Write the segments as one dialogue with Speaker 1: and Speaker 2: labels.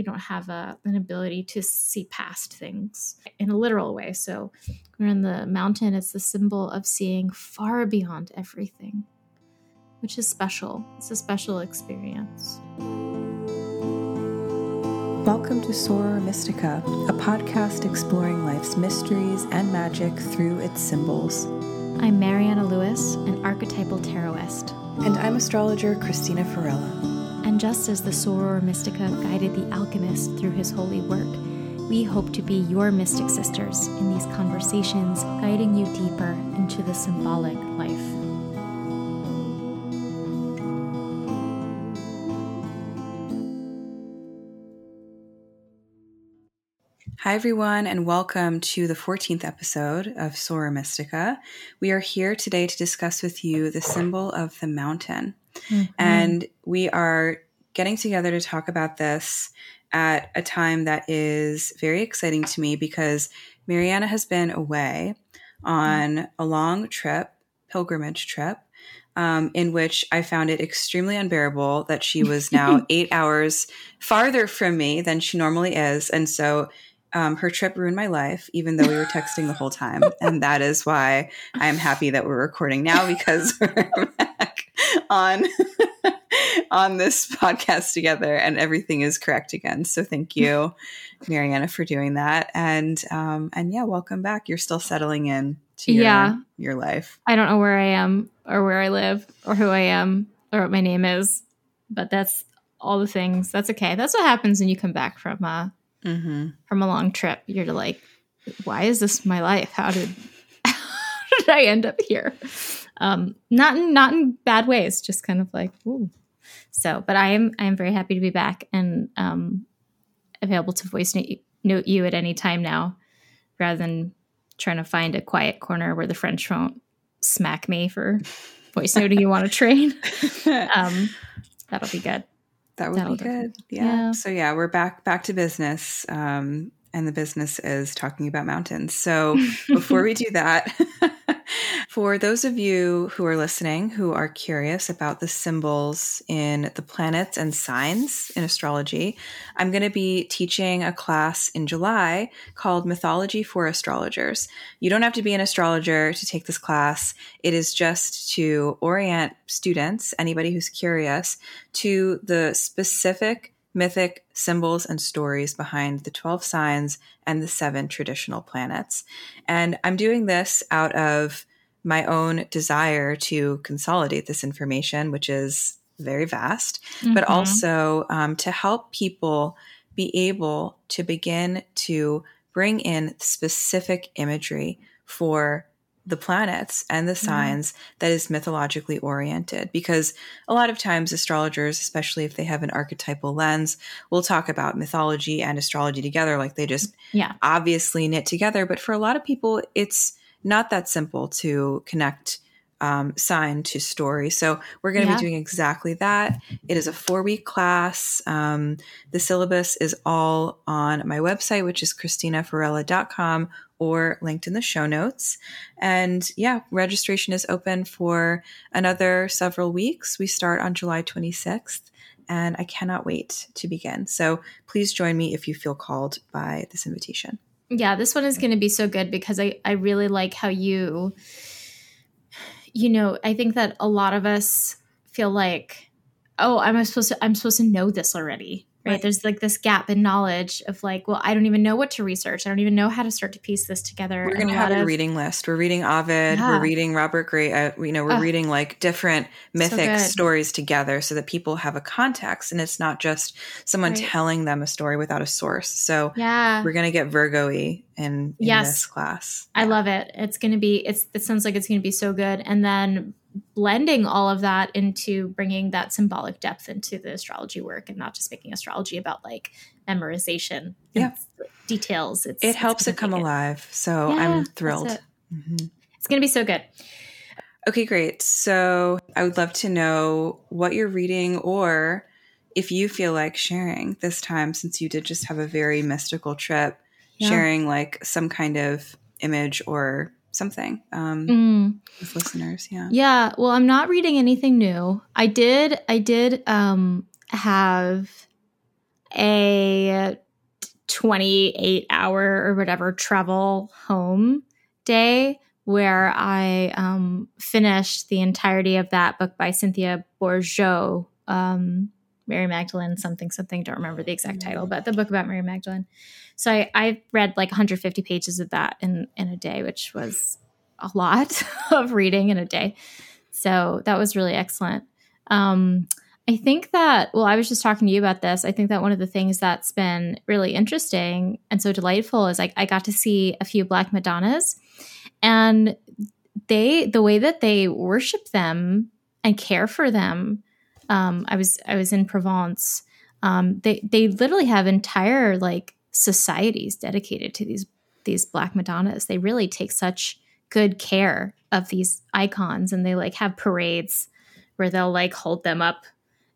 Speaker 1: we don't have a, an ability to see past things in a literal way. So we're in the mountain, it's the symbol of seeing far beyond everything, which is special. It's a special experience.
Speaker 2: Welcome to Soror Mystica, a podcast exploring life's mysteries and magic through its symbols.
Speaker 1: I'm Mariana Louis, an archetypal tarotist.
Speaker 2: And I'm astrologer Christina Farella.
Speaker 1: And just as the Soror Mystica guided the alchemist through his holy work, we hope to be your mystic sisters in these conversations, guiding you deeper into the symbolic life.
Speaker 2: Hi, everyone, and welcome to the 14th episode of Soror Mystica. We are here today to discuss with you the symbol of the mountain. Mm-hmm. And we are getting together to talk about this at a time that is very exciting to me because Mariana has been away on a long trip, pilgrimage trip. Um, in which I found it extremely unbearable that she was now eight hours farther from me than she normally is. And so um, her trip ruined my life, even though we were texting the whole time. And that is why I'm happy that we're recording now because we're back on on this podcast together and everything is correct again. So thank you, Mariana, for doing that. And um, and yeah, welcome back. You're still settling in to your, yeah. your life.
Speaker 1: I don't know where I am or where I live or who I am or what my name is, but that's all the things. That's okay. That's what happens when you come back from uh, mm-hmm. from a long trip. You're like, why is this my life? How did how did I end up here? Um, not in not in bad ways, just kind of like, ooh. So, but I am I am very happy to be back and um, available to voice note you at any time now, rather than trying to find a quiet corner where the French won't smack me for voice noting you want to train. Um, that'll be good.
Speaker 2: That would That'll be good. Yeah. yeah. So yeah, we're back back to business. Um, and the business is talking about mountains. So before we do that, for those of you who are listening who are curious about the symbols in the planets and signs in astrology, I'm going to be teaching a class in July called Mythology for Astrologers. You don't have to be an astrologer to take this class, it is just to orient students, anybody who's curious, to the specific mythic symbols and stories behind the 12 signs and the seven traditional planets. And I'm doing this out of my own desire to consolidate this information, which is very vast, mm-hmm. but also um, to help people be able to begin to bring in specific imagery for the planets and the signs mm-hmm. that is mythologically oriented. Because a lot of times, astrologers, especially if they have an archetypal lens, will talk about mythology and astrology together, like they just yeah. obviously knit together. But for a lot of people, it's not that simple to connect um, sign to story. So we're going to yeah. be doing exactly that. It is a four week class. Um, the syllabus is all on my website, which is christinafarella.com or linked in the show notes. And yeah, registration is open for another several weeks. We start on July 26th. And I cannot wait to begin. So please join me if you feel called by this invitation.
Speaker 1: Yeah, this one is going to be so good because I, I really like how you, you know, I think that a lot of us feel like, oh, I'm supposed to, I'm supposed to know this already right? right? There's like this gap in knowledge of like, well, I don't even know what to research. I don't even know how to start to piece this together.
Speaker 2: We're going to have a of, reading list. We're reading Ovid. Yeah. We're reading Robert Graves. Uh, you know, we're reading like different mythic so stories together so that people have a context and it's not just someone right. telling them a story without a source. So yeah, we're going to get Virgo-y in, in yes. this class.
Speaker 1: I love it. It's going to be, it's, it sounds like it's going to be so good. And then blending all of that into bringing that symbolic depth into the astrology work and not just making astrology about like memorization
Speaker 2: yeah
Speaker 1: details
Speaker 2: it's, it helps it come it. alive so yeah, i'm thrilled
Speaker 1: it. mm-hmm. it's gonna be so good
Speaker 2: okay great so i would love to know what you're reading or if you feel like sharing this time since you did just have a very mystical trip yeah. sharing like some kind of image or something um, mm. with listeners. Yeah.
Speaker 1: Yeah. Well, I'm not reading anything new. I did. I did um, have a 28 hour or whatever travel home day where I um, finished the entirety of that book by Cynthia Bourgeault, um, Mary Magdalene, something, something. Don't remember the exact title, but the book about Mary Magdalene. So I, I read like 150 pages of that in in a day, which was a lot of reading in a day. So that was really excellent. Um, I think that, well, I was just talking to you about this. I think that one of the things that's been really interesting and so delightful is like I got to see a few Black Madonnas and they, the way that they worship them and care for them. Um, I was, I was in Provence. Um, they, they literally have entire like societies dedicated to these, these Black Madonnas. They really take such good care of these icons and they like have parades where they'll like hold them up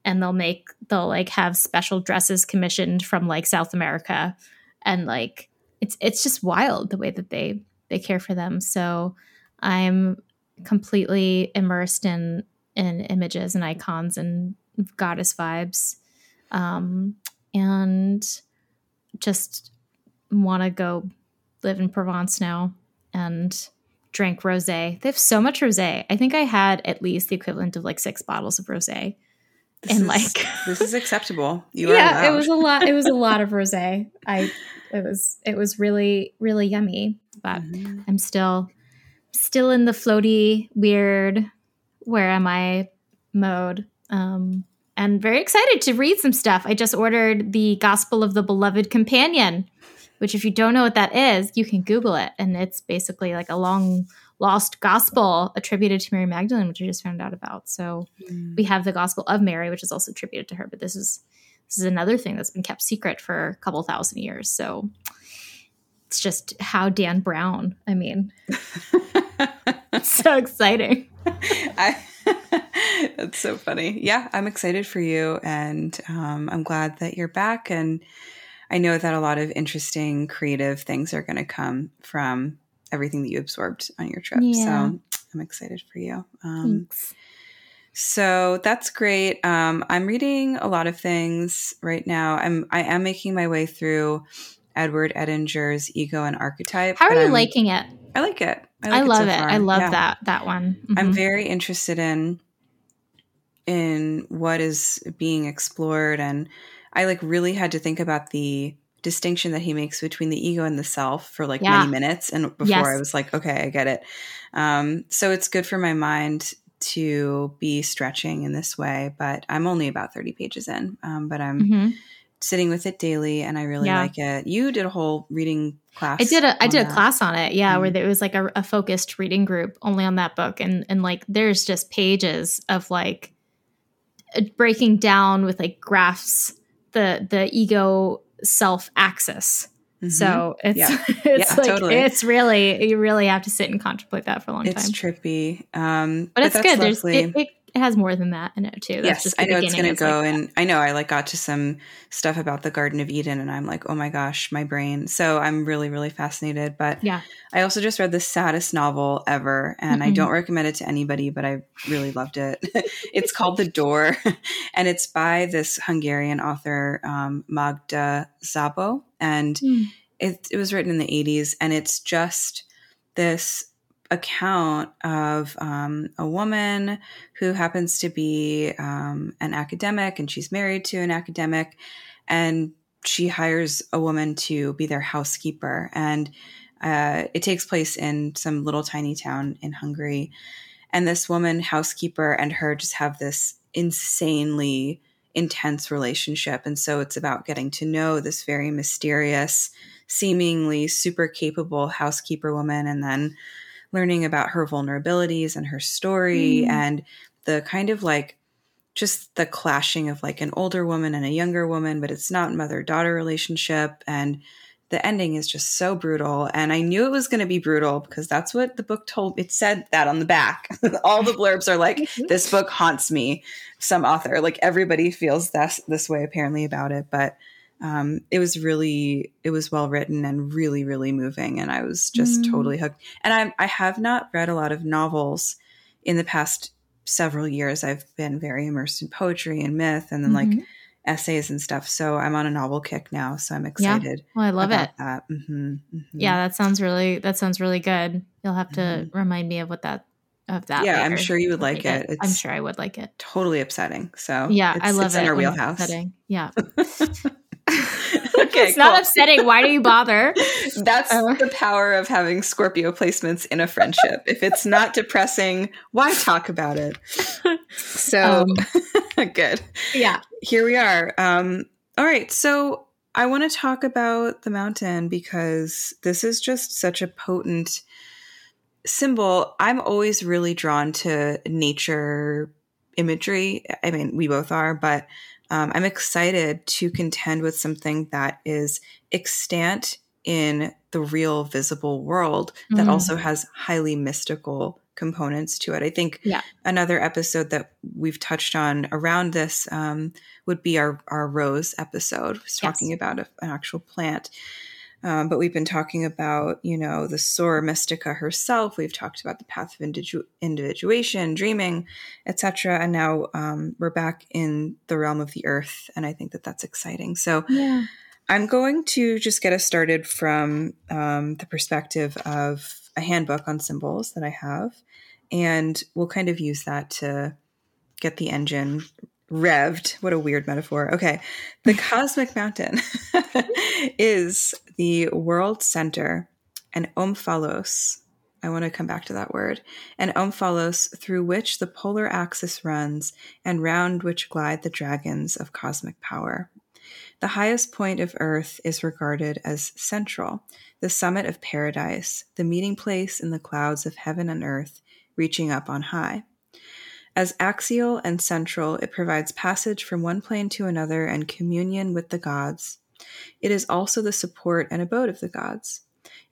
Speaker 1: and they'll make they'll like have special dresses commissioned from like South America and like it's it's just wild the way that they they care for them. So I'm completely immersed in in images and icons and goddess vibes. Um and just want to go live in Provence now and drink rosé. They have so much rosé. I think I had at least the equivalent of like six bottles of rosé
Speaker 2: this and is, like this is acceptable.
Speaker 1: You yeah, it was a lot. It was a lot of rosé. I it was it was really really yummy. But mm-hmm. I'm still still in the floaty weird. Where am I? Mode. Um, and very excited to read some stuff. I just ordered the Gospel of the Beloved Companion, which if you don't know what that is, you can Google it, and it's basically like a long lost gospel attributed to Mary Magdalene, which I just found out about. So mm. we have the Gospel of Mary, which is also attributed to her, but this is this is another thing that's been kept secret for a couple thousand years. So it's just how Dan Brown. I mean, so exciting. I,
Speaker 2: that's so funny. Yeah, I'm excited for you, and um, I'm glad that you're back. And I know that a lot of interesting, creative things are going to come from everything that you absorbed on your trip. Yeah. So I'm excited for you. Um, Thanks. So that's great. Um, I'm reading a lot of things right now. I'm I am making my way through Edward Edinger's Ego and Archetype.
Speaker 1: How are you
Speaker 2: I'm,
Speaker 1: liking it?
Speaker 2: I like it.
Speaker 1: I, like I love it. So it. I love yeah. that that one.
Speaker 2: Mm-hmm. I'm very interested in in what is being explored and I like really had to think about the distinction that he makes between the ego and the self for like yeah. many minutes. And before yes. I was like, okay, I get it. Um, so it's good for my mind to be stretching in this way, but I'm only about 30 pages in. Um, but I'm mm-hmm. Sitting with it daily and I really yeah. like it. You did a whole reading class.
Speaker 1: I did a I did that. a class on it. Yeah, mm-hmm. where there was like a, a focused reading group only on that book. And and like there's just pages of like breaking down with like graphs the the ego self axis. Mm-hmm. So it's yeah. it's yeah, like totally. it's really you really have to sit and contemplate that for a long
Speaker 2: it's
Speaker 1: time.
Speaker 2: It's trippy, um,
Speaker 1: but, but it's good. There's it, it, it, has more than that in it too.
Speaker 2: That's yes, I know it's going to go, like and I know I like got to some stuff about the Garden of Eden, and I'm like, oh my gosh, my brain. So I'm really really fascinated. But
Speaker 1: yeah,
Speaker 2: I also just read the saddest novel ever, and mm-hmm. I don't recommend it to anybody, but I really loved it. it's called The Door, and it's by this Hungarian author um, Magda Szabó, and mm. it, it was written in the 80s, and it's just this account of um, a woman who happens to be um, an academic and she's married to an academic and she hires a woman to be their housekeeper. And uh, it takes place in some little tiny town in hungary. And this woman housekeeper and her just have this insanely intense relationship. And so it's about getting to know this very mysterious seemingly super capable housekeeper woman and then learning about her vulnerabilities and her story mm. and the kind of like just the clashing of like an older woman and a younger woman, but it's not mother daughter relationship. And the ending is just so brutal. And I knew it was going to be brutal because that's what the book told. It said that on the back. All the blurbs are like, mm-hmm. this book haunts me. Some author, like everybody feels this, this way apparently about it. But um, it was really it was well written and really really moving and i was just mm. totally hooked and I, I have not read a lot of novels in the past several years i've been very immersed in poetry and myth and then mm-hmm. like essays and stuff. So I'm on a novel kick now. So I'm excited.
Speaker 1: Yeah. Well, I love it. That. Mm-hmm, mm-hmm. Yeah, that sounds really that sounds really good. You'll have to mm-hmm. remind me of what that of that.
Speaker 2: Yeah, later. I'm sure you would like it.
Speaker 1: it. I'm sure I would like it.
Speaker 2: Totally upsetting. So
Speaker 1: yeah, I love
Speaker 2: it's
Speaker 1: it.
Speaker 2: in our wheelhouse.
Speaker 1: Upsetting. Yeah. okay, it's cool. not upsetting. Why do you bother?
Speaker 2: That's uh, the power of having Scorpio placements in a friendship. if it's not depressing, why talk about it? So um, good.
Speaker 1: Yeah.
Speaker 2: Here we are. Um, all right. So I want to talk about the mountain because this is just such a potent symbol. I'm always really drawn to nature imagery. I mean, we both are, but um, I'm excited to contend with something that is extant in the real visible world that mm-hmm. also has highly mystical components to it. I think
Speaker 1: yeah.
Speaker 2: another episode that we've touched on around this um, would be our, our rose episode, talking yes. about a, an actual plant. Um, but we've been talking about, you know, the Soror Mystica herself. We've talked about the path of individu- individuation, dreaming, etc. And now um, we're back in the realm of the earth, and I think that that's exciting. So,
Speaker 1: yeah.
Speaker 2: I'm going to just get us started from um, the perspective of a handbook on symbols that I have, and we'll kind of use that to get the engine revved. What a weird metaphor. Okay. The cosmic mountain is the world center and omphalos. I want to come back to that word. And omphalos through which the polar axis runs and round which glide the dragons of cosmic power. The highest point of Earth is regarded as central, the summit of paradise, the meeting place in the clouds of heaven and earth, reaching up on high. As axial and central, it provides passage from one plane to another and communion with the gods. It is also the support and abode of the gods.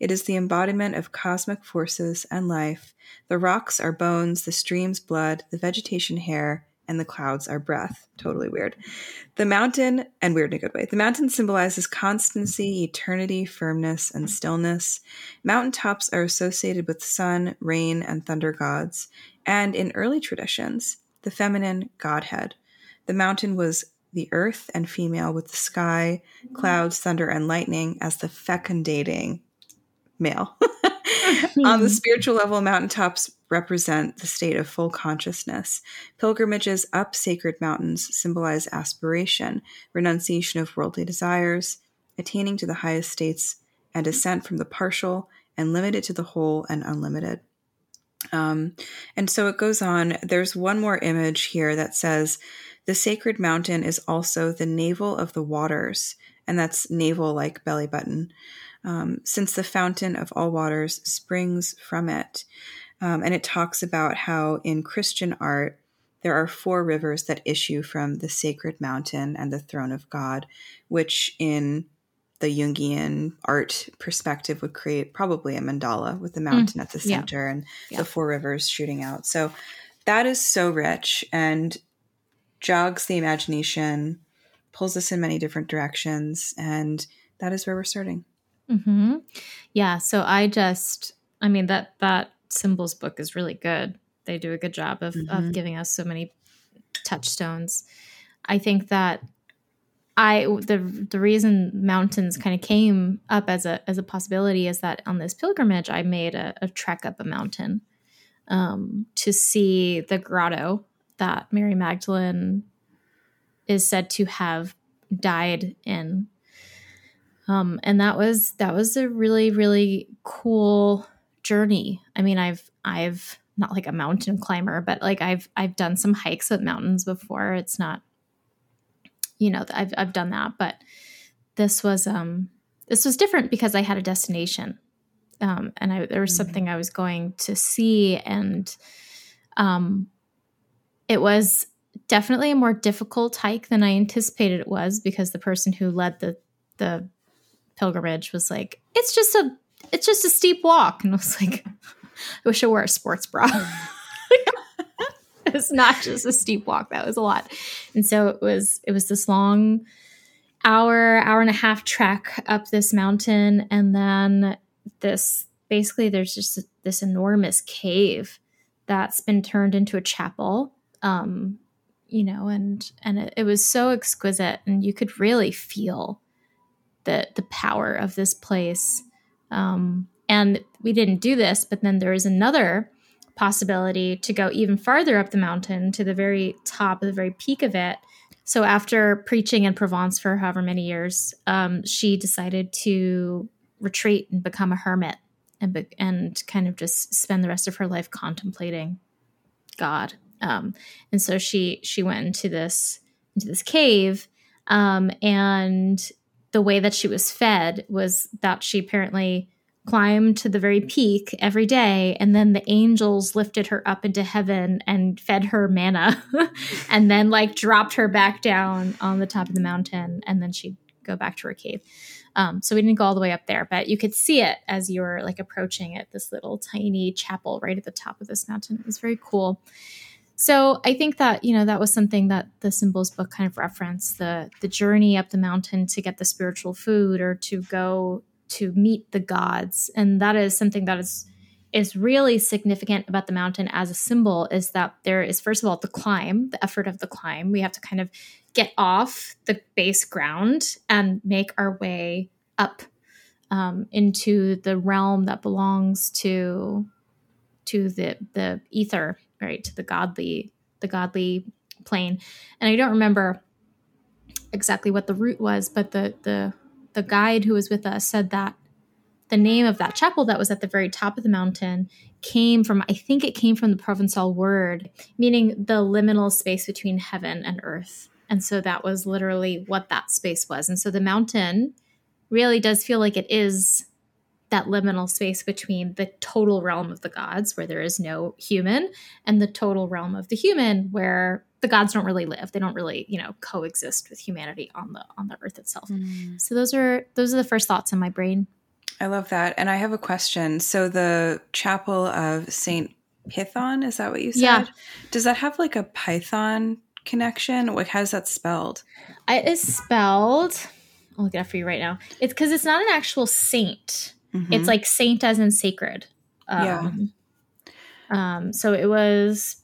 Speaker 2: It is the embodiment of cosmic forces and life. The rocks are bones, the streams blood, the vegetation hair, and the clouds are breath. Totally weird. The mountain, and weird in a good way, the mountain symbolizes constancy, eternity, firmness, and stillness. Mountaintops are associated with sun, rain, and thunder gods, and in early traditions, the feminine godhead. The mountain was the earth and female, with the sky, clouds, thunder, and lightning as the fecundating male. On the spiritual level, mountaintops represent the state of full consciousness. Pilgrimages up sacred mountains symbolize aspiration, renunciation of worldly desires, attaining to the highest states, and ascent from the partial and limited to the whole and unlimited. Um, and so it goes on. There's one more image here that says, The sacred mountain is also the navel of the waters, and that's navel like belly button um, since the fountain of all waters springs from it. Um, and it talks about how in Christian art, there are four rivers that issue from the sacred mountain and the throne of God, which in the Jungian art perspective would create probably a mandala with the mm, mountain mm, at the center yeah. and yeah. the four rivers shooting out. So that is so rich and jogs the imagination, pulls us in many different directions, and that is where we're starting.
Speaker 1: Mm-hmm. Yeah. So I just, I mean that that symbols book is really good. They do a good job of mm-hmm. of giving us so many touchstones. I think that I the the reason mountains kind of came up as a as a possibility is that on this pilgrimage I made a, a trek up a mountain um, to see the grotto that Mary Magdalene is said to have died in um, and that was that was a really really cool journey. I mean, I've I've not like a mountain climber, but like I've I've done some hikes at mountains before. It's not, you know, I've I've done that, but this was um this was different because I had a destination, um, and I there was mm-hmm. something I was going to see, and um, it was definitely a more difficult hike than I anticipated it was because the person who led the the pilgrimage was like, it's just a it's just a steep walk. And I was like, I wish I wore a sports bra. it's not just a steep walk. That was a lot. And so it was it was this long hour, hour and a half trek up this mountain. And then this basically there's just this enormous cave that's been turned into a chapel. Um, you know, and and it, it was so exquisite, and you could really feel the the power of this place. Um, and we didn't do this, but then there is another possibility to go even farther up the mountain to the very top, the very peak of it. So after preaching in Provence for however many years, um, she decided to retreat and become a hermit and be- and kind of just spend the rest of her life contemplating God. Um, and so she she went into this into this cave, um, and the way that she was fed was that she apparently climbed to the very peak every day and then the angels lifted her up into heaven and fed her manna and then like dropped her back down on the top of the mountain and then she'd go back to her cave. Um, so we didn't go all the way up there but you could see it as you were like approaching it this little tiny chapel right at the top of this mountain. It was very cool so i think that you know that was something that the symbols book kind of referenced the the journey up the mountain to get the spiritual food or to go to meet the gods. And that is something that is is really significant about the mountain as a symbol is that there is first of all the climb the effort of the climb. We have to kind of get off the base ground and make our way up um, into the realm that belongs to to the the ether right to the godly the godly plane and i don't remember exactly what the route was but the the the guide who was with us said that the name of that chapel that was at the very top of the mountain came from, I think it came from the Provençal word, meaning the liminal space between heaven and earth. And so that was literally what that space was. And so the mountain really does feel like it is that liminal space between the total realm of the gods, where there is no human, and the total realm of the human, where the gods don't really live. They don't really, you know, coexist with humanity on the on the earth itself. Mm. So those are those are the first thoughts in my brain.
Speaker 2: I love that. And I have a question. So the chapel of Saint Python, is that what you said? Yeah. Does that have like a Python connection? Like how's that spelled?
Speaker 1: It is spelled I'll look it up for you right now. It's because it's not an actual saint. Mm-hmm. It's like saint as in sacred. Um, yeah. Um, so it was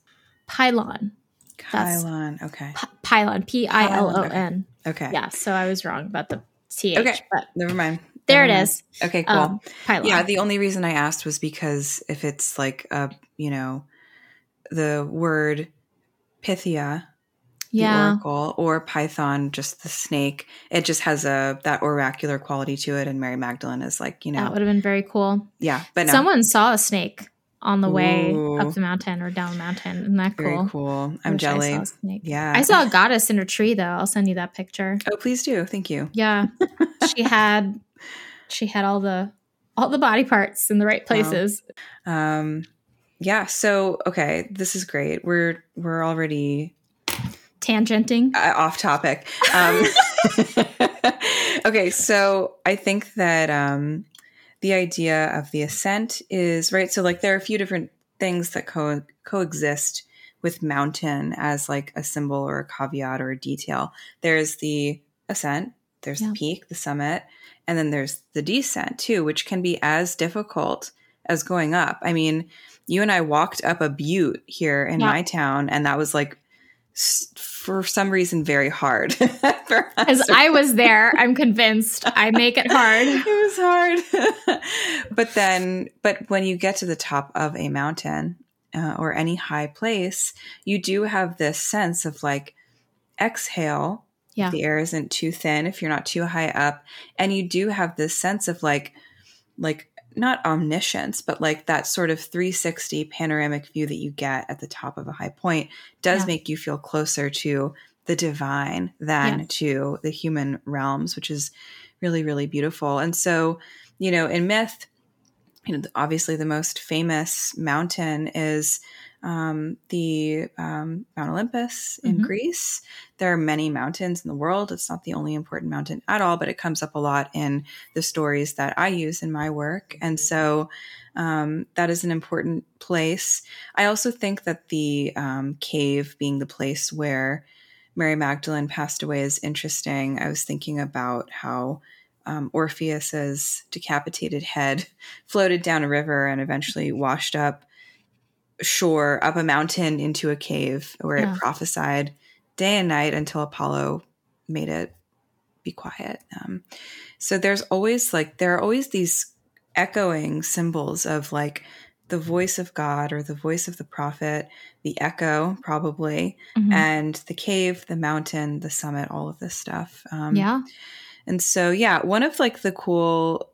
Speaker 1: Pilon.
Speaker 2: Pilon. Okay.
Speaker 1: P- pilon. P I L O N.
Speaker 2: Okay.
Speaker 1: Yeah. So I was wrong about the th.
Speaker 2: Okay. But never mind.
Speaker 1: There it is.
Speaker 2: Okay. Cool. Um, pilon. Yeah. The only reason I asked was because if it's like a you know the word Pythia yeah. oracle or python just the snake. It just has a that oracular quality to it and mary magdalene is like you know.
Speaker 1: that would have been very cool.
Speaker 2: Yeah but
Speaker 1: no. someone saw a snake on the way up the mountain or down the mountain. Isn't that cool
Speaker 2: very cool? i'm jelly. I yeah.
Speaker 1: I saw a goddess in a tree though. I'll send you that picture.
Speaker 2: Oh please do. Thank you.
Speaker 1: Yeah. She had she had all the all the body parts in the right places.
Speaker 2: Wow. um yeah so okay this is great. We're we're already
Speaker 1: tangenting
Speaker 2: uh, off topic um, okay so i think that um, the idea of the ascent is right so like there are a few different things that co- coexist with mountain as like a symbol or a caveat or a detail there's the ascent there's yeah. the peak the summit and then there's the descent too which can be as difficult as going up i mean you and i walked up a butte here in yeah. my town and that was like for some reason very hard.
Speaker 1: Because I was there, I'm convinced I make it hard.
Speaker 2: it was hard. but then, but when you get to the top of a mountain uh, or any high place, you do have this sense of like exhale. Yeah. The air isn't too thin if you're not too high up. And you do have this sense of like, like not omniscience, but like that sort of 360 panoramic view that you get at the top of a high point does yeah. make you feel closer to the divine than to the human realms, which is really, really beautiful. And so, you know, in myth, you know, obviously the most famous mountain is um, the um, Mount Olympus in mm-hmm. Greece. There are many mountains in the world. It's not the only important mountain at all, but it comes up a lot in the stories that I use in my work. And so um, that is an important place. I also think that the um, cave being the place where Mary Magdalene passed away is interesting. I was thinking about how. Um, Orpheus's decapitated head floated down a river and eventually washed up shore up a mountain into a cave where yeah. it prophesied day and night until Apollo made it be quiet. Um, so there's always like there are always these echoing symbols of like the voice of God or the voice of the prophet, the echo probably, mm-hmm. and the cave, the mountain, the summit, all of this stuff.
Speaker 1: Um, yeah.
Speaker 2: And so yeah, one of like the cool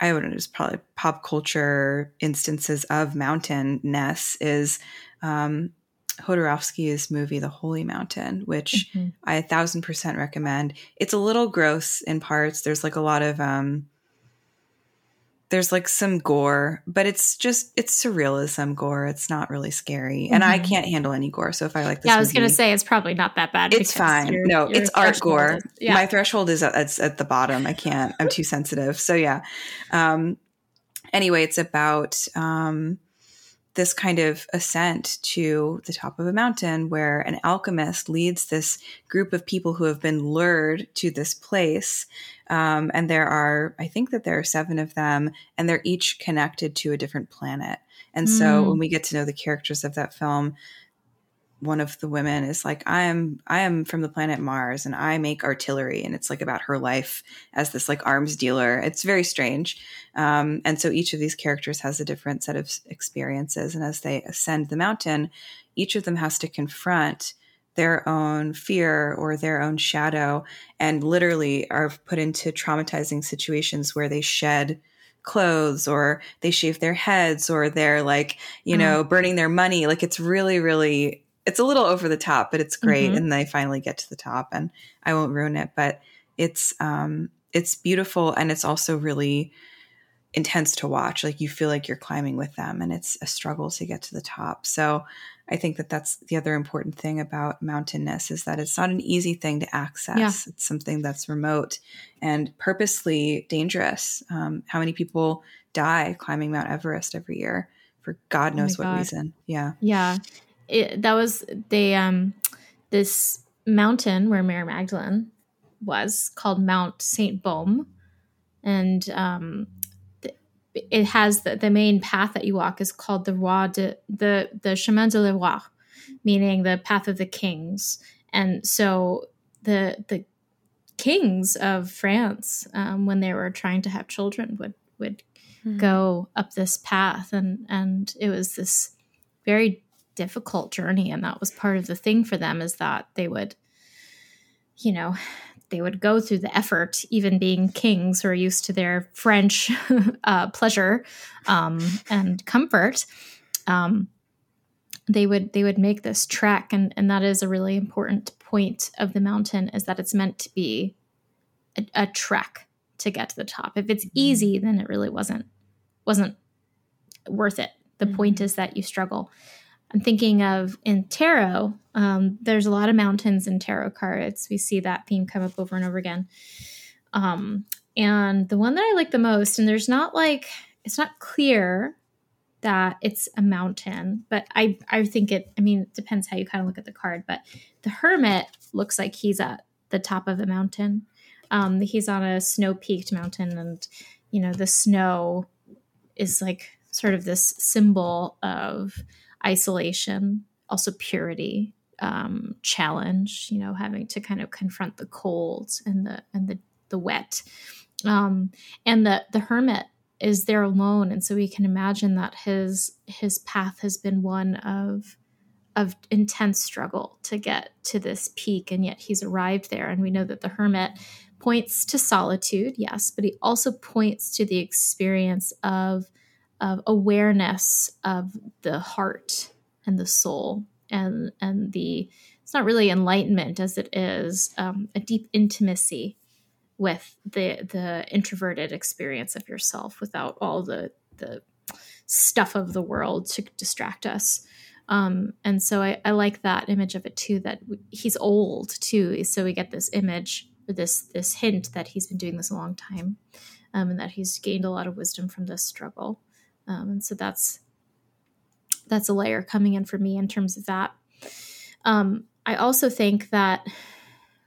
Speaker 2: I would just probably pop culture instances of mountain-ness is um, movie The Holy Mountain, which mm-hmm. I a thousand percent recommend. It's a little gross in parts. There's like a lot of um, there's like some gore, but it's just it's surrealism gore. It's not really scary, mm-hmm. and I mm-hmm. can't handle any gore. So if I like this,
Speaker 1: yeah, I was movie, gonna say it's probably not that bad.
Speaker 2: It's fine. Your, no, your it's art gore. Is, yeah. My threshold is at, it's at the bottom. I can't. I'm too sensitive. So yeah. Um, anyway, it's about um, this kind of ascent to the top of a mountain where an alchemist leads this group of people who have been lured to this place. Um, and there are, I think that there are seven of them, and they're each connected to a different planet. And mm. so when we get to know the characters of that film, one of the women is like i am i am from the planet mars and i make artillery. And it's like about her life as this like arms dealer. It's very strange. Um, and so each of these characters has a different set of experiences. And as they ascend the mountain each of them has to confront their own fear or their own shadow and literally are put into traumatizing situations where they shed clothes or they shave their heads or they're like you mm-hmm. know burning their money. Like it's really really it's a little over the top, but it's great. Mm-hmm. And they finally get to the top, and I won't ruin it, but it's um, it's beautiful, and it's also really intense to watch. Like you feel like you're climbing with them, and it's a struggle to get to the top. So I think that that's the other important thing about mountainous is that it's not an easy thing to access. Yeah. It's something that's remote and purposely dangerous. Um, how many people die climbing Mount Everest every year for God oh knows oh what God. reason? Yeah.
Speaker 1: Yeah it, that was they um this mountain where Mary Magdalene was called Mount Saint Baume, and um, it has the, the main path that you walk is called the Roi de the the Chemin de le Roi, meaning the path of the kings. And so the the kings of France, um, when they were trying to have children, would would mm-hmm. go up this path, and and it was this very difficult journey and that was part of the thing for them is that they would you know they would go through the effort even being kings who are used to their french uh, pleasure um, and comfort um, they would they would make this trek and and that is a really important point of the mountain is that it's meant to be a, a trek to get to the top if it's mm-hmm. easy then it really wasn't wasn't worth it the mm-hmm. point is that you struggle I'm thinking of in tarot, um, there's a lot of mountains in tarot cards. We see that theme come up over and over again. Um, and the one that I like the most, and there's not like, it's not clear that it's a mountain, but I, I think it, I mean, it depends how you kind of look at the card, but the hermit looks like he's at the top of a mountain. Um, he's on a snow peaked mountain, and, you know, the snow is like sort of this symbol of isolation, also purity, um, challenge. You know, having to kind of confront the cold and the and the the wet, um, and the the hermit is there alone, and so we can imagine that his his path has been one of of intense struggle to get to this peak, and yet he's arrived there. And we know that the hermit points to solitude, yes, but he also points to the experience of of awareness of the heart and the soul and and the it's not really enlightenment as it is um, a deep intimacy with the the introverted experience of yourself without all the the stuff of the world to distract us. Um, and so I, I like that image of it too that he's old too. So we get this image this this hint that he's been doing this a long time um, and that he's gained a lot of wisdom from this struggle um, and so that's that's a layer coming in for me in terms of that. Um, I also think that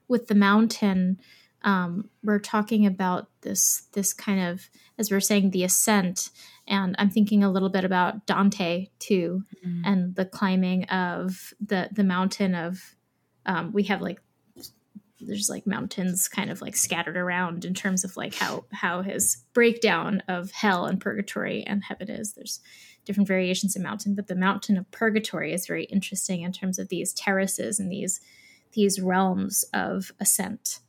Speaker 1: with the mountain, um, we're talking about this this kind of as we're saying the ascent, and I'm thinking a little bit about Dante too, mm-hmm. and the climbing of the the mountain of um, we have like there's like mountains kind of like scattered around in terms of like how how his breakdown of hell and purgatory and heaven is. There's different variations of mountain but the mountain of purgatory is very interesting in terms of these terraces and these these realms of ascent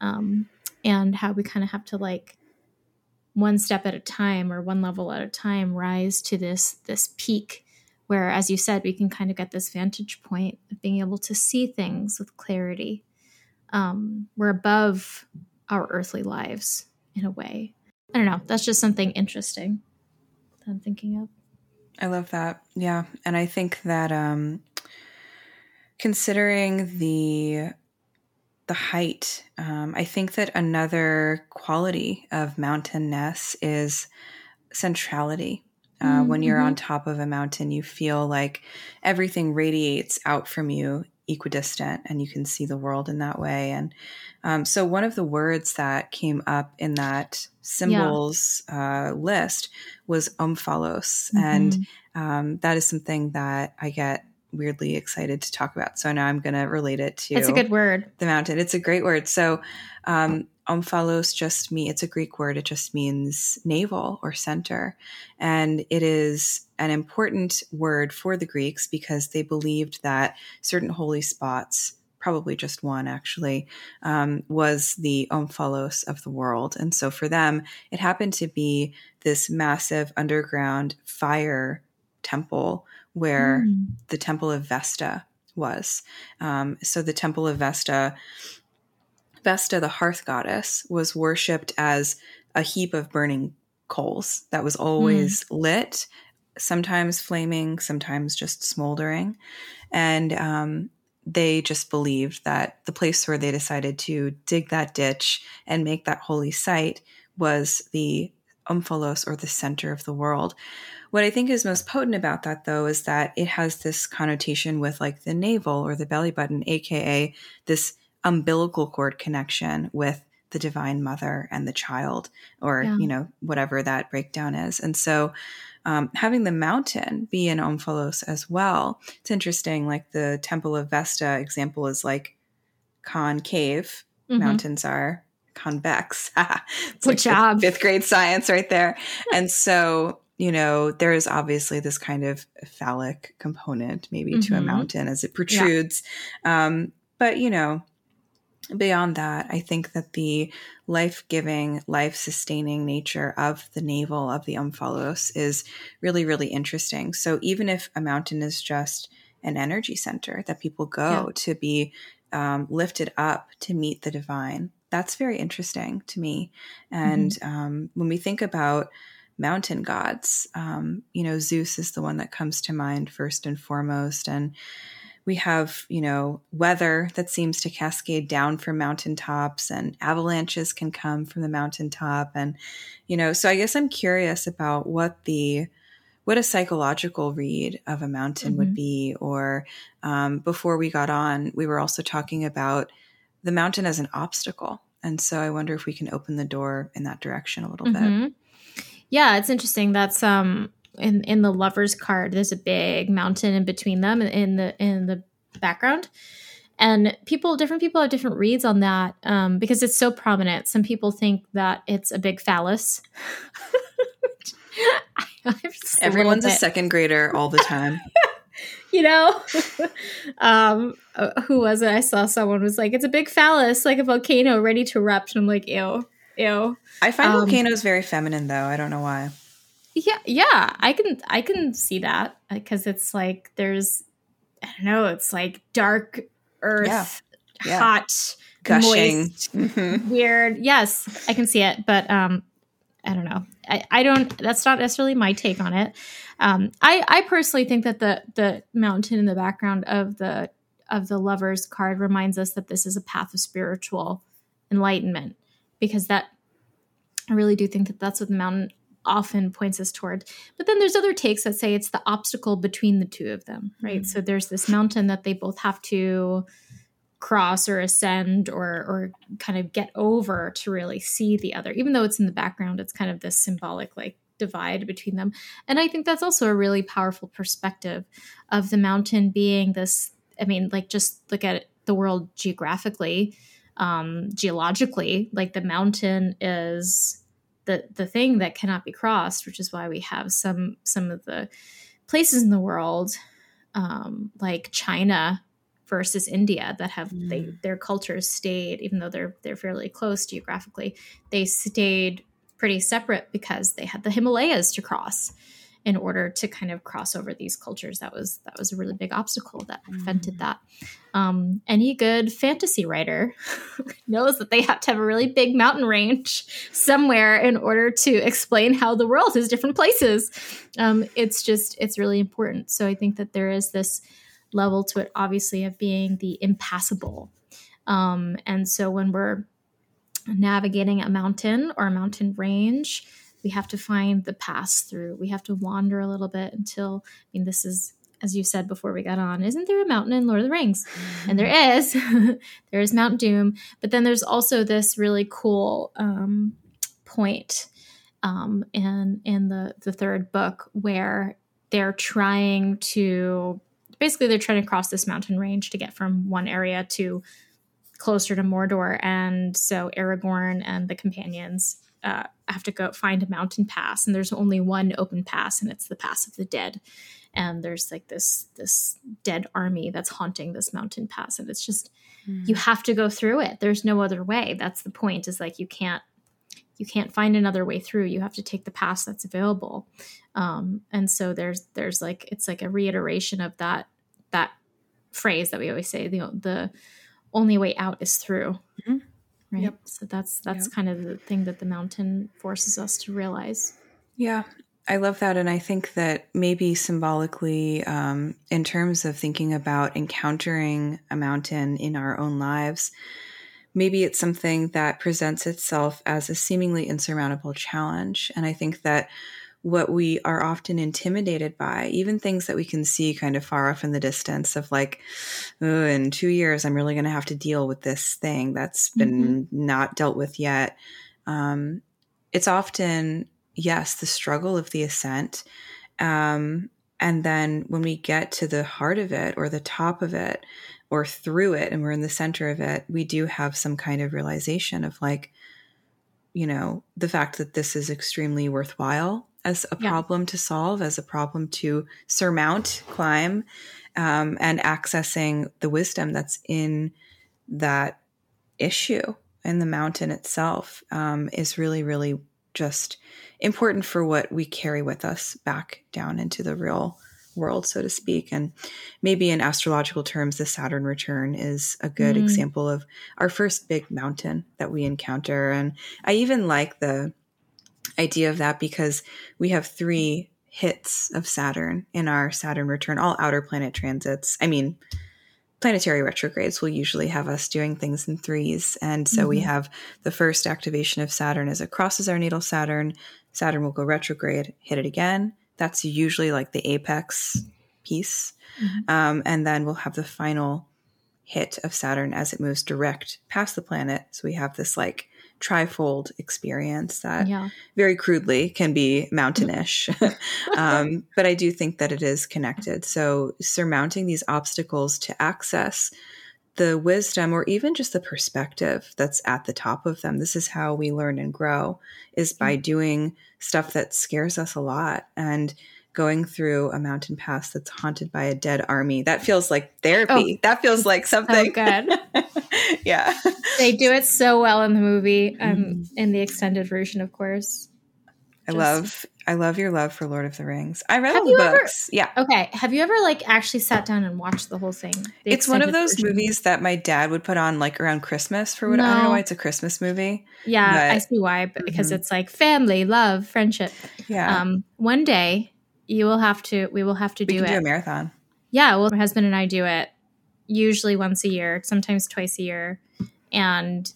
Speaker 1: um, and how we kind of have to like one step at a time or one level at a time rise to this this peak where as you said we can kind of get this vantage point of being able to see things with clarity um, we're above our earthly lives in a way i don't know that's just something interesting that i'm thinking of
Speaker 2: i love that yeah and i think that um considering the the height. Um, I think that another quality of mountain Ness is centrality. Uh, mm-hmm. When you're on mm-hmm. top of a mountain, you feel like everything radiates out from you equidistant and you can see the world in that way. And um, so, one of the words that came up in that symbols yeah. uh, list was omphalos. Mm-hmm. And um, that is something that I get weirdly excited to talk about. So now I'm going to relate it to.
Speaker 1: It's a good word.
Speaker 2: The mountain. It's a great word. So, um, omphalos just me. It's a Greek word. It just means navel or center, and it is an important word for the Greeks because they believed that certain holy spots. Probably just one actually um, was the omphalos of the world, and so for them, it happened to be this massive underground fire temple where mm. the Temple of Vesta was. Um, so the Temple of Vesta, Vesta, the hearth goddess, was worshipped as a heap of burning coals that was always mm. lit, sometimes flaming, sometimes just smoldering. And um, they just believed that the place where they decided to dig that ditch and make that holy site was the omphalos or the center of the world. What I think is most potent about that, though, is that it has this connotation with like the navel or the belly button, aka this umbilical cord connection with the divine mother and the child, or, yeah. you know, whatever that breakdown is. And so, um, having the mountain be an omphalos as well, it's interesting. Like the Temple of Vesta example is like concave, mm-hmm. mountains are convex.
Speaker 1: Good like job.
Speaker 2: Fifth, fifth grade science right there. and so you know, there is obviously this kind of phallic component maybe mm-hmm. to a mm-hmm. mountain as it protrudes. Yeah. Um, but, you know, beyond that, I think that the life giving, life sustaining nature of the navel of the omphalos is really, really interesting. So even if a mountain is just an energy center that people go yeah. to be um, lifted up to meet the divine, that's very interesting to me. And mm-hmm. um, when we think about mountain gods. Um, you know, Zeus is the one that comes to mind first and foremost. And we have, you know, weather that seems to cascade down from mountaintops, and avalanches can come from the mountaintop. And, you know, so I guess I'm curious about what the what a psychological read of a mountain mm-hmm. would be. Or um, before we got on, we were also talking about the mountain as an obstacle. And so I wonder if we can open the door in that direction a little mm-hmm. bit.
Speaker 1: Yeah, it's interesting. That's um in in the lovers card. There's a big mountain in between them in the in the background, and people different people have different reads on that um, because it's so prominent. Some people think that it's a big phallus.
Speaker 2: Everyone's a, second grader all the time.
Speaker 1: you know um uh, who was it i saw someone was like it's a big phallus like a volcano ready to erupt and i'm like ew ew
Speaker 2: I find um, volcanoes very feminine though. I don't know why.
Speaker 1: Yeah, yeah, I can I can see that because it's like there's I don't know, it's like dark earth, yeah. Yeah. hot, gushing, moist, mm-hmm. weird. Yes, I can see it, but um I don't know. I, I don't that's not necessarily my take on it. Um I I personally think that the the mountain in the background of the of the lovers card reminds us that this is a path of spiritual enlightenment because that I really do think that that's what the mountain often points us toward. But then there's other takes that say it's the obstacle between the two of them, right? Mm-hmm. So there's this mountain that they both have to cross or ascend or or kind of get over to really see the other. Even though it's in the background, it's kind of this symbolic like divide between them. And I think that's also a really powerful perspective of the mountain being this I mean, like just look at the world geographically, um, geologically. Like the mountain is the the thing that cannot be crossed, which is why we have some some of the places in the world, um, like China versus India, that have mm. they their cultures stayed, even though they're they're fairly close geographically, they stayed pretty separate because they had the Himalayas to cross in order to kind of cross over these cultures. That was that was a really big obstacle that prevented mm. that. Um, any good fantasy writer knows that they have to have a really big mountain range somewhere in order to explain how the world is different places. Um, it's just it's really important. So I think that there is this level to it, obviously, of being the impassable. Um, and so when we're navigating a mountain or a mountain range, we have to find the pass through. We have to wander a little bit until, I mean, this is, as you said before we got on, isn't there a mountain in Lord of the Rings? And there is. there is Mount Doom. But then there's also this really cool um, point um, in, in the, the third book where they're trying to basically they're trying to cross this mountain range to get from one area to closer to Mordor. And so Aragorn and the companions uh, have to go find a mountain pass, and there's only one open pass, and it's the Pass of the Dead. And there's like this this dead army that's haunting this mountain pass, and it's just mm. you have to go through it. There's no other way. That's the point. Is like you can't you can't find another way through. You have to take the pass that's available. Um, and so there's there's like it's like a reiteration of that that phrase that we always say. The the only way out is through. Mm-hmm right yep. so that's that's yep. kind of the thing that the mountain forces us to realize
Speaker 2: yeah i love that and i think that maybe symbolically um, in terms of thinking about encountering a mountain in our own lives maybe it's something that presents itself as a seemingly insurmountable challenge and i think that what we are often intimidated by, even things that we can see kind of far off in the distance of like, oh, in two years, I'm really going to have to deal with this thing that's been mm-hmm. not dealt with yet. Um, it's often, yes, the struggle of the ascent. Um, and then when we get to the heart of it or the top of it or through it and we're in the center of it, we do have some kind of realization of like, you know, the fact that this is extremely worthwhile as a yeah. problem to solve, as a problem to surmount, climb, um, and accessing the wisdom that's in that issue in the mountain itself um, is really, really just important for what we carry with us back down into the real world, so to speak. And maybe in astrological terms, the Saturn return is a good mm. example of our first big mountain that we encounter. And I even like the idea of that because we have three hits of Saturn in our Saturn return, all outer planet transits. I mean, planetary retrogrades will usually have us doing things in threes. And so mm-hmm. we have the first activation of Saturn as it crosses our natal Saturn. Saturn will go retrograde, hit it again. That's usually like the apex piece. Mm-hmm. Um, and then we'll have the final hit of Saturn as it moves direct past the planet. So we have this like trifold experience that yeah. very crudely can be mountainish. um, but I do think that it is connected. So surmounting these obstacles to access the wisdom or even just the perspective that's at the top of them. This is how we learn and grow is by doing stuff that scares us a lot and going through a mountain pass that's haunted by a dead army. That feels like therapy. Oh, that feels like something.
Speaker 1: So good.
Speaker 2: yeah.
Speaker 1: They do it so well in the movie, um, mm. in the extended version, of course.
Speaker 2: I love I love your love for Lord of the Rings. I read all the books.
Speaker 1: Ever, yeah. Okay. Have you ever like actually sat down and watched the whole thing? The
Speaker 2: it's one of those version? movies that my dad would put on like around Christmas for what no. I don't know why it's a Christmas movie.
Speaker 1: Yeah, but, I see why, but because mm-hmm. it's like family, love, friendship.
Speaker 2: Yeah.
Speaker 1: Um, one day you will have to. We will have to
Speaker 2: we
Speaker 1: do it.
Speaker 2: Do a marathon.
Speaker 1: Yeah. Well, my husband and I do it usually once a year, sometimes twice a year, and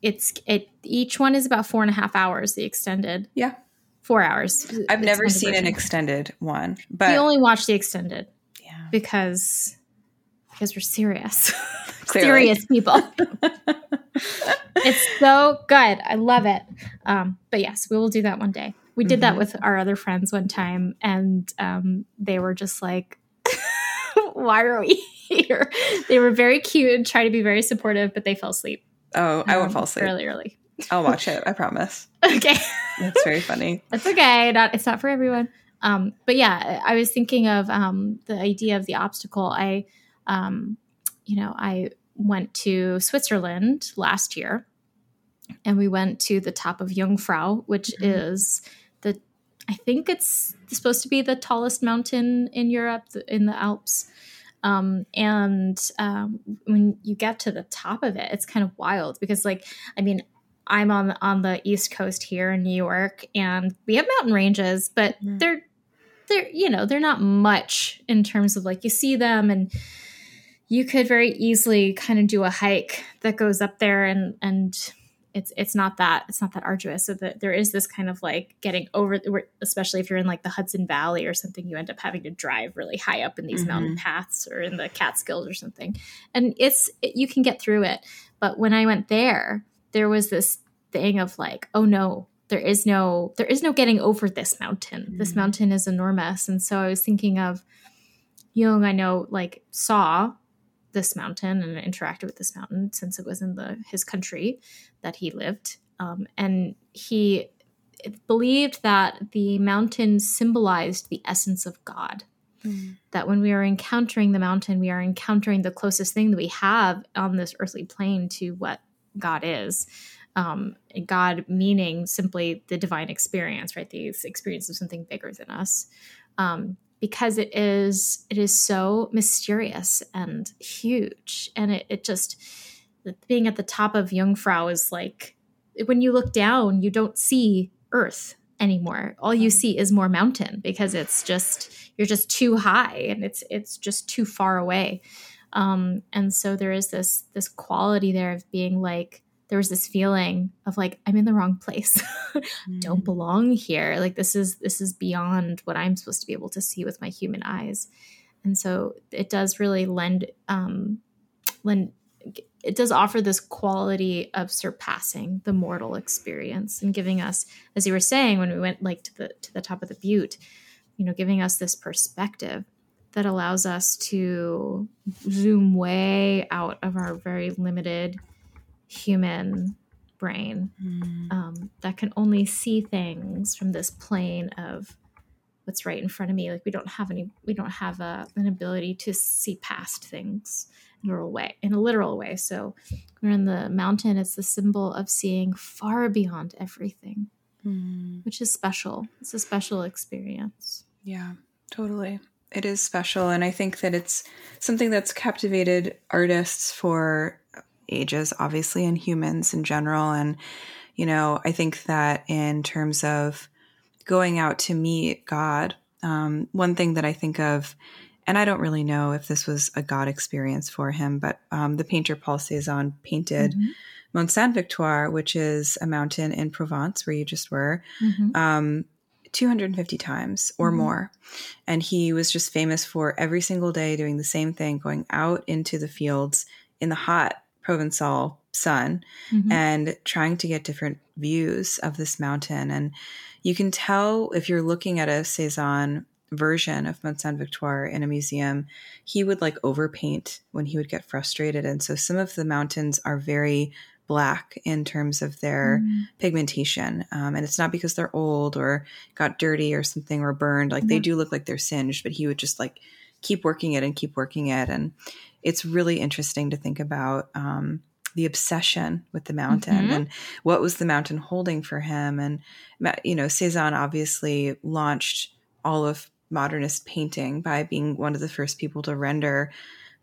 Speaker 1: it's it. Each one is about four and a half hours. The extended.
Speaker 2: Yeah.
Speaker 1: Four hours.
Speaker 2: I've never seen version. an extended one, but
Speaker 1: we only watch the extended.
Speaker 2: Yeah.
Speaker 1: Because because we're serious. serious people. it's so good. I love it. Um, but yes, we will do that one day. We did mm-hmm. that with our other friends one time, and um, they were just like, why are we here? They were very cute and tried to be very supportive, but they fell asleep.
Speaker 2: Oh, I um, won't fall asleep.
Speaker 1: Really early.
Speaker 2: I'll watch it. I promise.
Speaker 1: Okay.
Speaker 2: That's very funny.
Speaker 1: That's okay. Not it's not for everyone. Um, but yeah, I was thinking of um, the idea of the obstacle. I, um, you know, I went to Switzerland last year, and we went to the top of Jungfrau, which mm-hmm. is I think it's supposed to be the tallest mountain in Europe, in the Alps. Um, and um, when you get to the top of it, it's kind of wild because, like, I mean, I'm on on the East Coast here in New York, and we have mountain ranges, but mm. they're they're you know they're not much in terms of like you see them and you could very easily kind of do a hike that goes up there and and it's it's not that it's not that arduous so that there is this kind of like getting over especially if you're in like the hudson valley or something you end up having to drive really high up in these mm-hmm. mountain paths or in the catskills or something and it's it, you can get through it but when i went there there was this thing of like, oh no, there is no there is no getting over this mountain. Mm-hmm. This mountain is enormous. And so I was thinking of Jung, I know like saw this mountain and interacted with this mountain since it was in the his country that he lived. Um, and he believed that the mountain symbolized the essence of God. Mm. That when we are encountering the mountain, we are encountering the closest thing that we have on this earthly plane to what God is. Um, God meaning simply the divine experience, right? The experience of something bigger than us. Um, because it is it is so mysterious and huge. And it, it just being at the top of Jungfrau is like when you look down, you don't see Earth anymore. All you see is more mountain because it's just you're just too high and it's it's just too far away. Um, and so there is this this quality there of being like there was this feeling of like i'm in the wrong place. Mm. don't belong here. Like this is this is beyond what i'm supposed to be able to see with my human eyes. And so it does really lend um lend it does offer this quality of surpassing the mortal experience and giving us as you were saying when we went like to the to the top of the butte you know giving us this perspective that allows us to zoom way out of our very limited human brain mm. um, that can only see things from this plane of what's right in front of me. Like we don't have any we don't have a, an ability to see past things in a literal way in a literal way. So we're in the mountain. It's the symbol of seeing far beyond everything mm. which is special. It's a special experience.
Speaker 2: Yeah totally. It is special and i think that it's something that's captivated artists for ages, obviously, and humans in general. And, you know, I think that in terms of going out to meet God, um, one thing that I think of, and I don't really know if this was a God experience for him, but um, the painter Paul Cézanne painted mm-hmm. Mont Sainte-Victoire, which is a mountain in Provence where you just were. Mm-hmm. Um, 250 times or mm-hmm. more. And he was just famous for every single day doing the same thing, going out into the fields in the hot Provençal sun mm-hmm. and trying to get different views of this mountain. And you can tell if you're looking at a Cézanne version of Mont Sainte-Victoire in a museum, he would like overpaint when he would get frustrated. And so some of the mountains are very black in terms of their mm. pigmentation. Um, and it's not because they're old or got dirty or something or burned. Like mm-hmm. they do look like they're singed, but he would just like keep working it and keep working it. And it's really interesting to think about um, the obsession with the mountain mm-hmm. and what was the mountain holding for him. And, you know, Cezanne obviously launched all of modernist painting by being one of the first people to render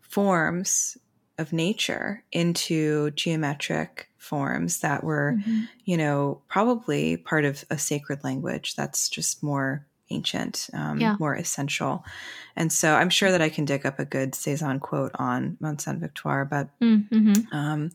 Speaker 2: forms of nature into geometric forms that were, mm-hmm. you know, probably part of a sacred language that's just more ancient, um, yeah. more essential. And so I'm sure that I can dig up a good Cezanne quote on Mont Sainte-Victoire, but, mm-hmm. um,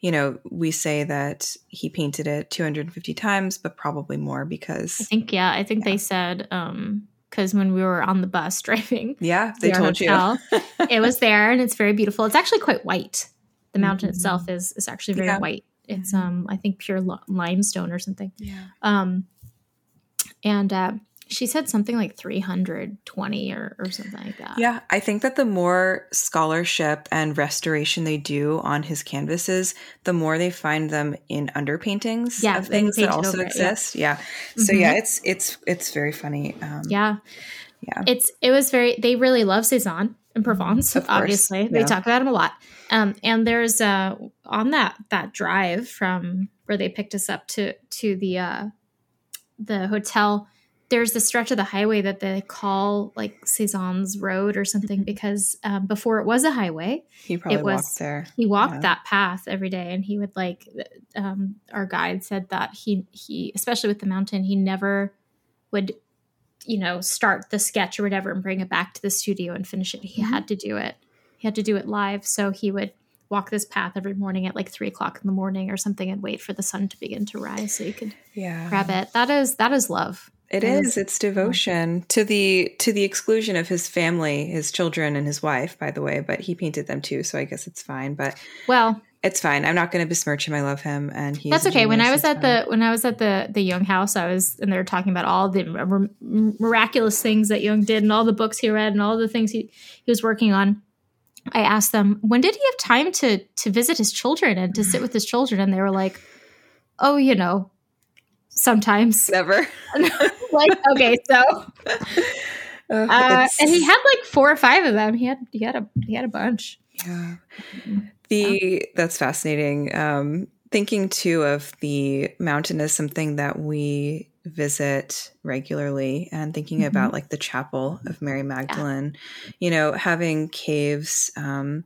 Speaker 2: you know, we say that he painted it 250 times, but probably more because.
Speaker 1: I think, yeah, I think yeah. they said, um, because when we were on the bus driving,
Speaker 2: yeah, they told hotel,
Speaker 1: you it was there and it's very beautiful. It's actually quite white. The mountain mm-hmm. itself is is actually very yeah. white. It's mm-hmm. um I think pure limestone or something.
Speaker 2: Yeah.
Speaker 1: Um, and uh, she said something like 320 or, or something like that.
Speaker 2: Yeah, I think that the more scholarship and restoration they do on his canvases, the more they find them in underpaintings yeah, of things that also exist. Yeah. yeah. So mm-hmm. yeah, it's it's it's very funny.
Speaker 1: Um, yeah. Yeah. It's it was very they really love Cezanne in Provence, obviously. Yeah. They talk about him a lot. Um, and there's uh on that that drive from where they picked us up to to the uh the hotel there's the stretch of the highway that they call like Cezanne's Road or something mm-hmm. because um, before it was a highway,
Speaker 2: he probably
Speaker 1: it was,
Speaker 2: walked there.
Speaker 1: He walked yeah. that path every day, and he would like. Um, our guide said that he he especially with the mountain, he never would, you know, start the sketch or whatever and bring it back to the studio and finish it. He mm-hmm. had to do it. He had to do it live, so he would walk this path every morning at like three o'clock in the morning or something and wait for the sun to begin to rise so you could
Speaker 2: yeah.
Speaker 1: grab it. That is that is love.
Speaker 2: It is. It's devotion to the to the exclusion of his family, his children, and his wife. By the way, but he painted them too, so I guess it's fine. But
Speaker 1: well,
Speaker 2: it's fine. I'm not going to besmirch him. I love him, and
Speaker 1: he's that's okay. When I was at the when I was at the the Jung house, I was and they were talking about all the miraculous things that Jung did, and all the books he read, and all the things he he was working on. I asked them when did he have time to to visit his children and to sit with his children, and they were like, "Oh, you know, sometimes
Speaker 2: never."
Speaker 1: like okay, so uh, and he had like four or five of them. He had he had a he had a bunch.
Speaker 2: Yeah. The that's fascinating. Um, thinking too of the mountain as something that we visit regularly and thinking mm-hmm. about like the chapel of Mary Magdalene, yeah. you know, having caves um,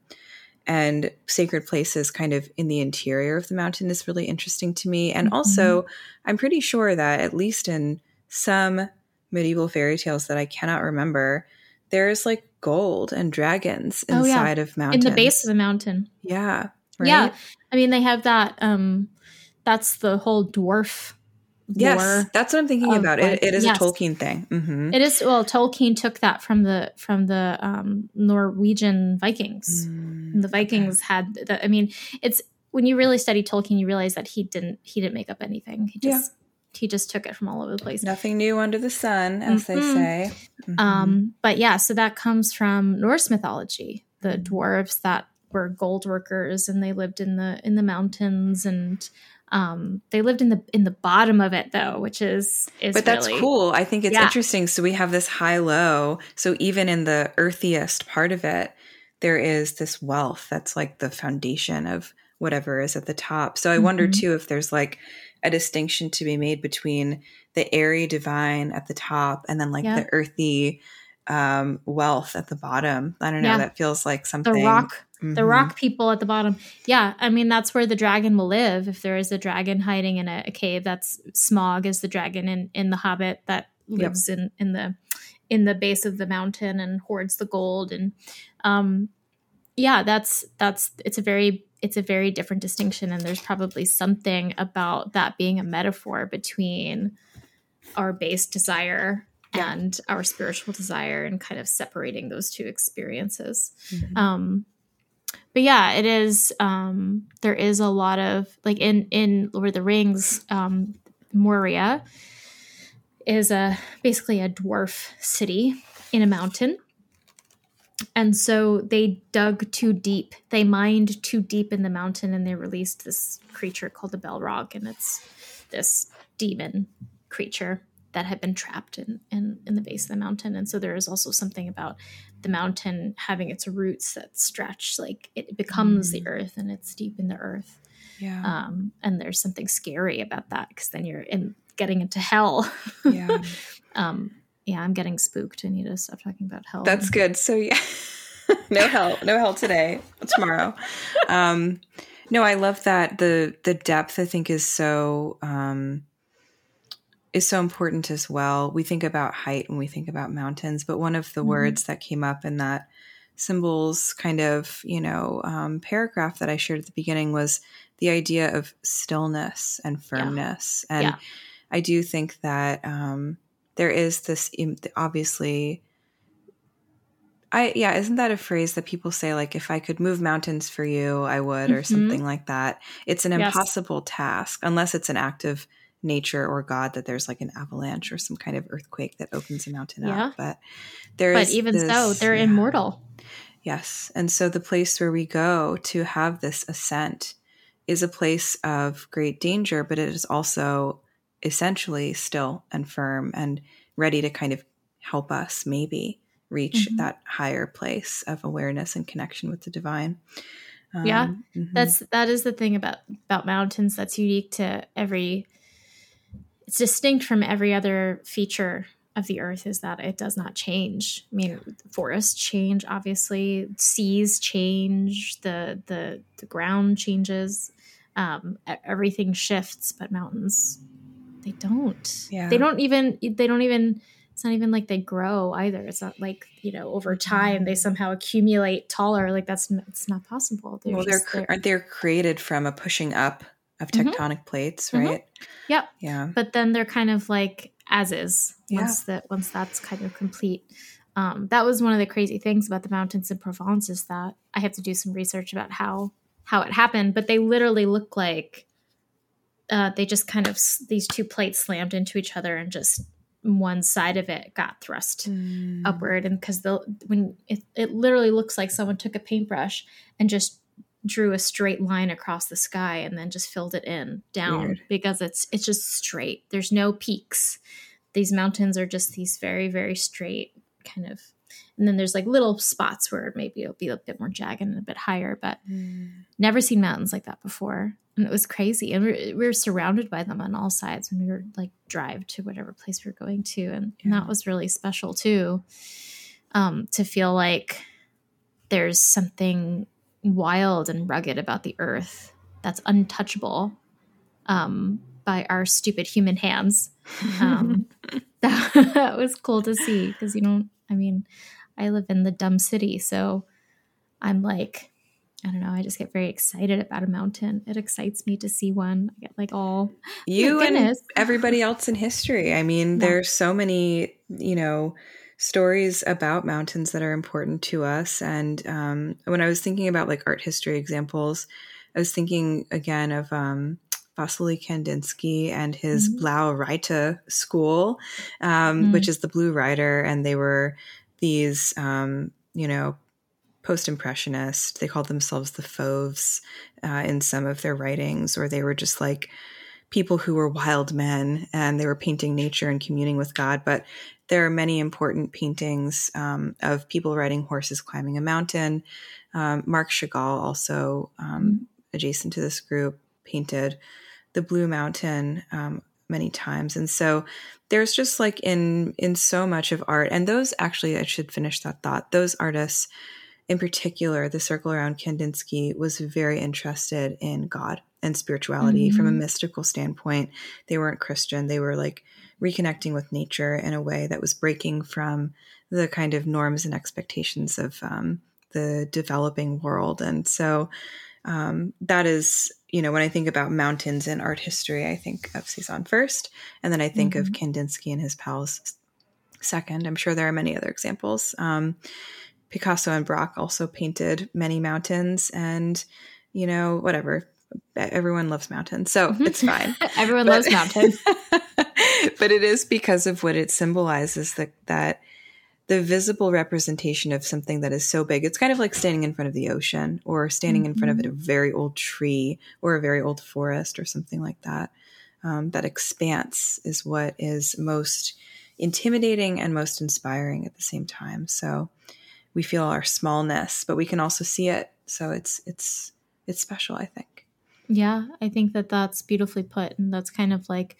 Speaker 2: and sacred places kind of in the interior of the mountain is really interesting to me. And mm-hmm. also, I'm pretty sure that at least in some medieval fairy tales that I cannot remember, there's like gold and dragons inside oh, yeah. of mountains.
Speaker 1: In the base of the mountain.
Speaker 2: Yeah.
Speaker 1: Right? Yeah. I mean, they have that. Um, that's the whole dwarf.
Speaker 2: Yes, that's what I'm thinking about. Like, it, it is yes. a Tolkien thing. Mm-hmm.
Speaker 1: It is. Well, Tolkien took that from the from the um, Norwegian Vikings. Mm, the Vikings okay. had. The, I mean, it's when you really study Tolkien, you realize that he didn't he didn't make up anything. He just he just took it from all over the place.
Speaker 2: Nothing new under the sun, as mm-hmm. they say.
Speaker 1: Mm-hmm. Um, but yeah, so that comes from Norse mythology. The mm-hmm. dwarves that were gold workers and they lived in the in the mountains and um, they lived in the in the bottom of it though, which is is
Speaker 2: but that's really, cool. I think it's yeah. interesting. So we have this high low. So even in the earthiest part of it, there is this wealth that's like the foundation of whatever is at the top. So I mm-hmm. wonder too if there's like a distinction to be made between the airy divine at the top and then like yeah. the earthy um, wealth at the bottom. I don't know. Yeah. That feels like something.
Speaker 1: The rock, mm-hmm. the rock people at the bottom. Yeah, I mean that's where the dragon will live. If there is a dragon hiding in a, a cave, that's Smaug is the dragon in in the Hobbit that lives yep. in in the in the base of the mountain and hoards the gold and um yeah that's that's it's a very it's a very different distinction and there's probably something about that being a metaphor between our base desire yeah. and our spiritual desire and kind of separating those two experiences mm-hmm. um but yeah it is um there is a lot of like in in lord of the rings um moria is a basically a dwarf city in a mountain and so they dug too deep. They mined too deep in the mountain and they released this creature called the Balrog. And it's this demon creature that had been trapped in, in, in the base of the mountain. And so there is also something about the mountain having its roots that stretch, like it becomes mm. the earth and it's deep in the earth.
Speaker 2: Yeah.
Speaker 1: Um, and there's something scary about that because then you're in getting into hell.
Speaker 2: Yeah.
Speaker 1: um, yeah, I'm getting spooked. I need to stop talking about hell.
Speaker 2: That's good. So yeah, no hell, no hell today, tomorrow. Um, no, I love that the the depth. I think is so um, is so important as well. We think about height when we think about mountains, but one of the mm-hmm. words that came up in that symbols kind of you know um, paragraph that I shared at the beginning was the idea of stillness and firmness, yeah. and yeah. I do think that. Um, there is this obviously I yeah, isn't that a phrase that people say like if I could move mountains for you, I would or mm-hmm. something like that. It's an yes. impossible task unless it's an act of nature or God that there's like an avalanche or some kind of earthquake that opens a mountain yeah. up. But there
Speaker 1: But even this, so, they're yeah. immortal.
Speaker 2: Yes. And so the place where we go to have this ascent is a place of great danger, but it is also essentially still and firm and ready to kind of help us maybe reach mm-hmm. that higher place of awareness and connection with the divine.
Speaker 1: Um, yeah, mm-hmm. that's that is the thing about about mountains that's unique to every. It's distinct from every other feature of the earth is that it does not change. I mean, forests change, obviously, seas change, the the the ground changes, um, everything shifts, but mountains, they don't. Yeah, they don't even. They don't even. It's not even like they grow either. It's not like you know over time they somehow accumulate taller. Like that's it's not possible.
Speaker 2: They're well, they're aren't they created from a pushing up of mm-hmm. tectonic mm-hmm. plates, right? Mm-hmm.
Speaker 1: Yep.
Speaker 2: Yeah.
Speaker 1: But then they're kind of like as is once yeah. that once that's kind of complete. Um, that was one of the crazy things about the mountains in Provence is that I have to do some research about how how it happened, but they literally look like uh, they just kind of these two plates slammed into each other and just one side of it got thrust mm. upward and because the when it, it literally looks like someone took a paintbrush and just drew a straight line across the sky and then just filled it in down Weird. because it's it's just straight. There's no peaks. These mountains are just these very very straight kind of and then there's like little spots where maybe it'll be a bit more jagged and a bit higher but mm. never seen mountains like that before and it was crazy and we were, surrounded by them on all sides when we were like drive to whatever place we were going to and, yeah. and that was really special too um, to feel like there's something wild and rugged about the earth that's untouchable um, by our stupid human hands. Um, that, that, was cool to see because you know, I mean, I live in the dumb city, so I'm like, I don't know, I just get very excited about a mountain. It excites me to see one. I get like all
Speaker 2: you and everybody else in history. I mean, yeah. there's so many, you know, stories about mountains that are important to us. And um, when I was thinking about like art history examples, I was thinking again of um, Vasily Kandinsky and his mm-hmm. Blaue Reiter school, um, mm-hmm. which is the Blue Rider. And they were these, um, you know, post impressionist. They called themselves the Fauves uh, in some of their writings, or they were just like people who were wild men and they were painting nature and communing with God. But there are many important paintings um, of people riding horses climbing a mountain. Um, Marc Chagall, also um, adjacent to this group, painted the Blue Mountain um, many times, and so there's just like in in so much of art, and those actually, I should finish that thought. Those artists, in particular, the circle around Kandinsky was very interested in God and spirituality mm-hmm. from a mm-hmm. mystical standpoint. They weren't Christian; they were like reconnecting with nature in a way that was breaking from the kind of norms and expectations of um, the developing world. And so um, that is, you know, when I think about mountains in art history, I think of Cezanne first, and then I think mm-hmm. of Kandinsky and his pals second. I'm sure there are many other examples. Um, Picasso and Braque also painted many mountains, and you know, whatever. Everyone loves mountains, so mm-hmm. it's fine.
Speaker 1: Everyone but, loves mountains.
Speaker 2: but it is because of what it symbolizes that that the visible representation of something that is so big. It's kind of like standing in front of the ocean or standing mm-hmm. in front of a mm-hmm. very old tree or a very old forest or something like that. Um, that expanse is what is most intimidating and most inspiring at the same time. So we feel our smallness, but we can also see it. So it's it's it's special, I think.
Speaker 1: Yeah, I think that that's beautifully put, and that's kind of like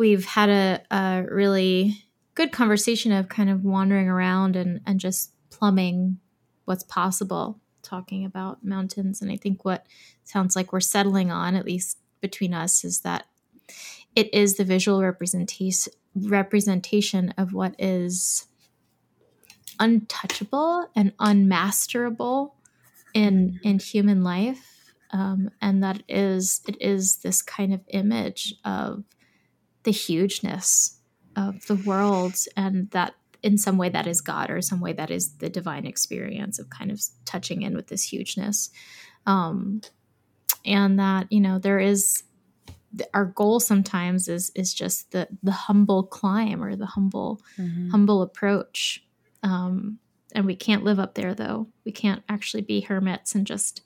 Speaker 1: we've had a, a really good conversation of kind of wandering around and, and just plumbing what's possible, talking about mountains. And I think what sounds like we're settling on, at least between us, is that it is the visual representation representation of what is untouchable and unmasterable in in human life um, and that is it is this kind of image of the hugeness of the world and that in some way that is God or some way that is the divine experience of kind of touching in with this hugeness. Um, and that, you know, there is our goal sometimes is is just the the humble climb or the humble mm-hmm. humble approach um, and we can't live up there though we can't actually be hermits and just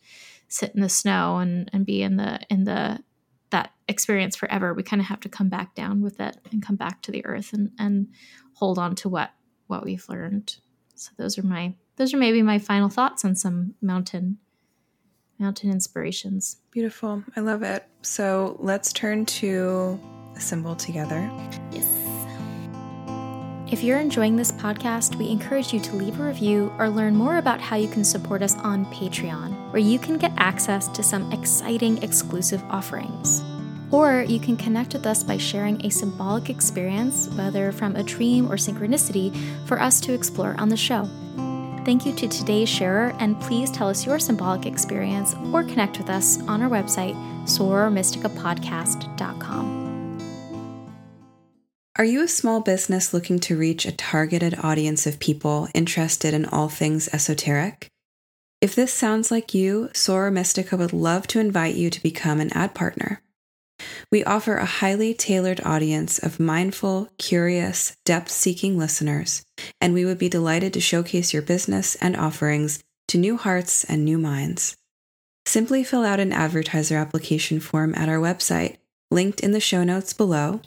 Speaker 1: sit in the snow and and be in the in the that experience forever we kind of have to come back down with it and come back to the earth and and hold on to what what we've learned so those are my those are maybe my final thoughts on some mountain mountain inspirations.
Speaker 2: Beautiful. I love it. So let's turn to a symbol together.
Speaker 1: Yes. If you're enjoying this podcast, we encourage you to leave a review or learn more about how you can support us on Patreon, where you can get access to some exciting exclusive offerings. Or you can connect with us by sharing a symbolic experience, whether from a dream or synchronicity, for us to explore on the show. Thank you to today's sharer, and please tell us your symbolic experience or connect with us on our website, sorormysticapodcast.com.
Speaker 2: Are you a small business looking to reach a targeted audience of people interested in all things esoteric? If this sounds like you, Soror Mystica would love to invite you to become an ad partner. We offer a highly tailored audience of mindful, curious, depth seeking listeners, and we would be delighted to showcase your business and offerings to new hearts and new minds. Simply fill out an advertiser application form at our website, linked in the show notes below,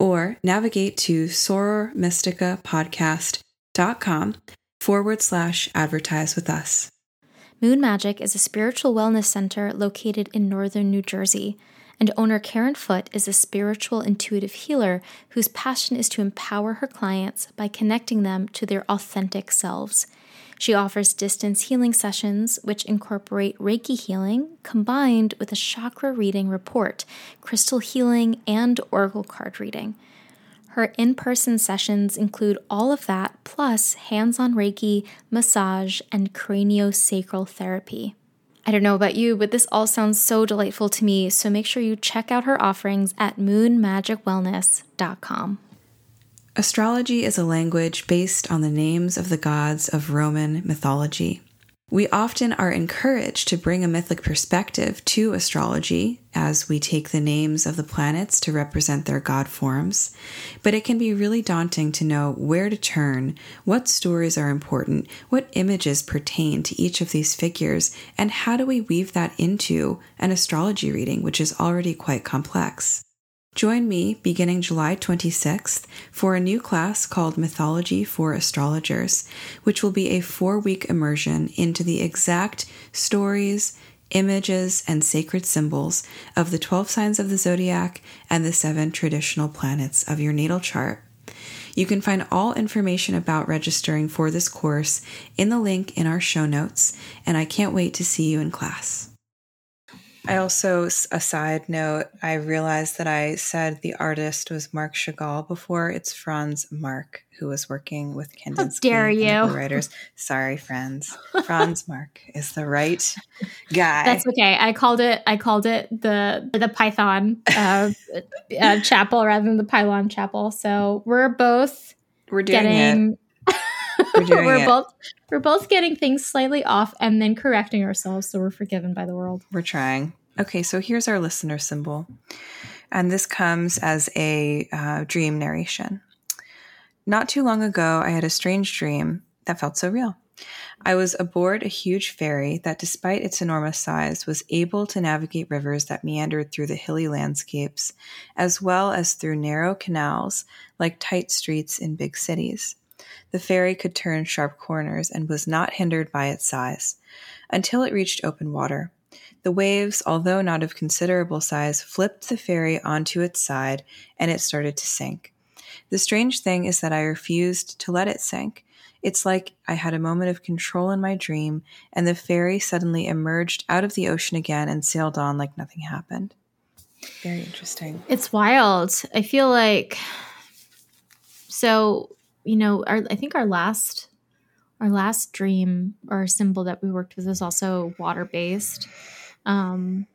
Speaker 2: or navigate to sorormysticapodcast.com forward slash advertise with us.
Speaker 1: Moon Magic is a spiritual wellness center located in northern New Jersey and owner Karen Foot is a spiritual intuitive healer whose passion is to empower her clients by connecting them to their authentic selves. She offers distance healing sessions, which incorporate Reiki healing combined with a chakra reading report, crystal healing, and oracle card reading. Her in person sessions include all of that, plus hands on Reiki, massage, and craniosacral therapy. I don't know about you, but this all sounds so delightful to me, so make sure you check out her offerings at moonmagicwellness.com.
Speaker 2: Astrology is a language based on the names of the gods of Roman mythology. We often are encouraged to bring a mythic perspective to astrology as we take the names of the planets to represent their god forms, but it can be really daunting to know where to turn, what stories are important, what images pertain to each of these figures, and how do we weave that into an astrology reading, which is already quite complex. Join me beginning July 26th for a new class called Mythology for Astrologers, which will be a four week immersion into the exact stories, images, and sacred symbols of the 12 signs of the zodiac and the seven traditional planets of your natal chart. You can find all information about registering for this course in the link in our show notes, and I can't wait to see you in class. I also, a side note, I realized that I said the artist was Marc Chagall before. It's Franz Marc who was working with Kandinsky.
Speaker 1: How dare you?
Speaker 2: Writers. Sorry, friends. Franz Marc is the right guy.
Speaker 1: That's okay. I called it. I called it the the Python uh, uh, chapel rather than the Pilon chapel. So we're both
Speaker 2: we're doing getting, it. We're,
Speaker 1: we're it. both we're both getting things slightly off and then correcting ourselves, so we're forgiven by the world.
Speaker 2: We're trying. Okay, so here's our listener symbol. And this comes as a uh, dream narration. Not too long ago, I had a strange dream that felt so real. I was aboard a huge ferry that, despite its enormous size, was able to navigate rivers that meandered through the hilly landscapes, as well as through narrow canals like tight streets in big cities. The ferry could turn sharp corners and was not hindered by its size until it reached open water. The waves, although not of considerable size, flipped the ferry onto its side and it started to sink. The strange thing is that I refused to let it sink. It's like I had a moment of control in my dream, and the ferry suddenly emerged out of the ocean again and sailed on like nothing happened. Very interesting.
Speaker 1: It's wild. I feel like so you know, our, I think our last our last dream or symbol that we worked with was also water based. Um,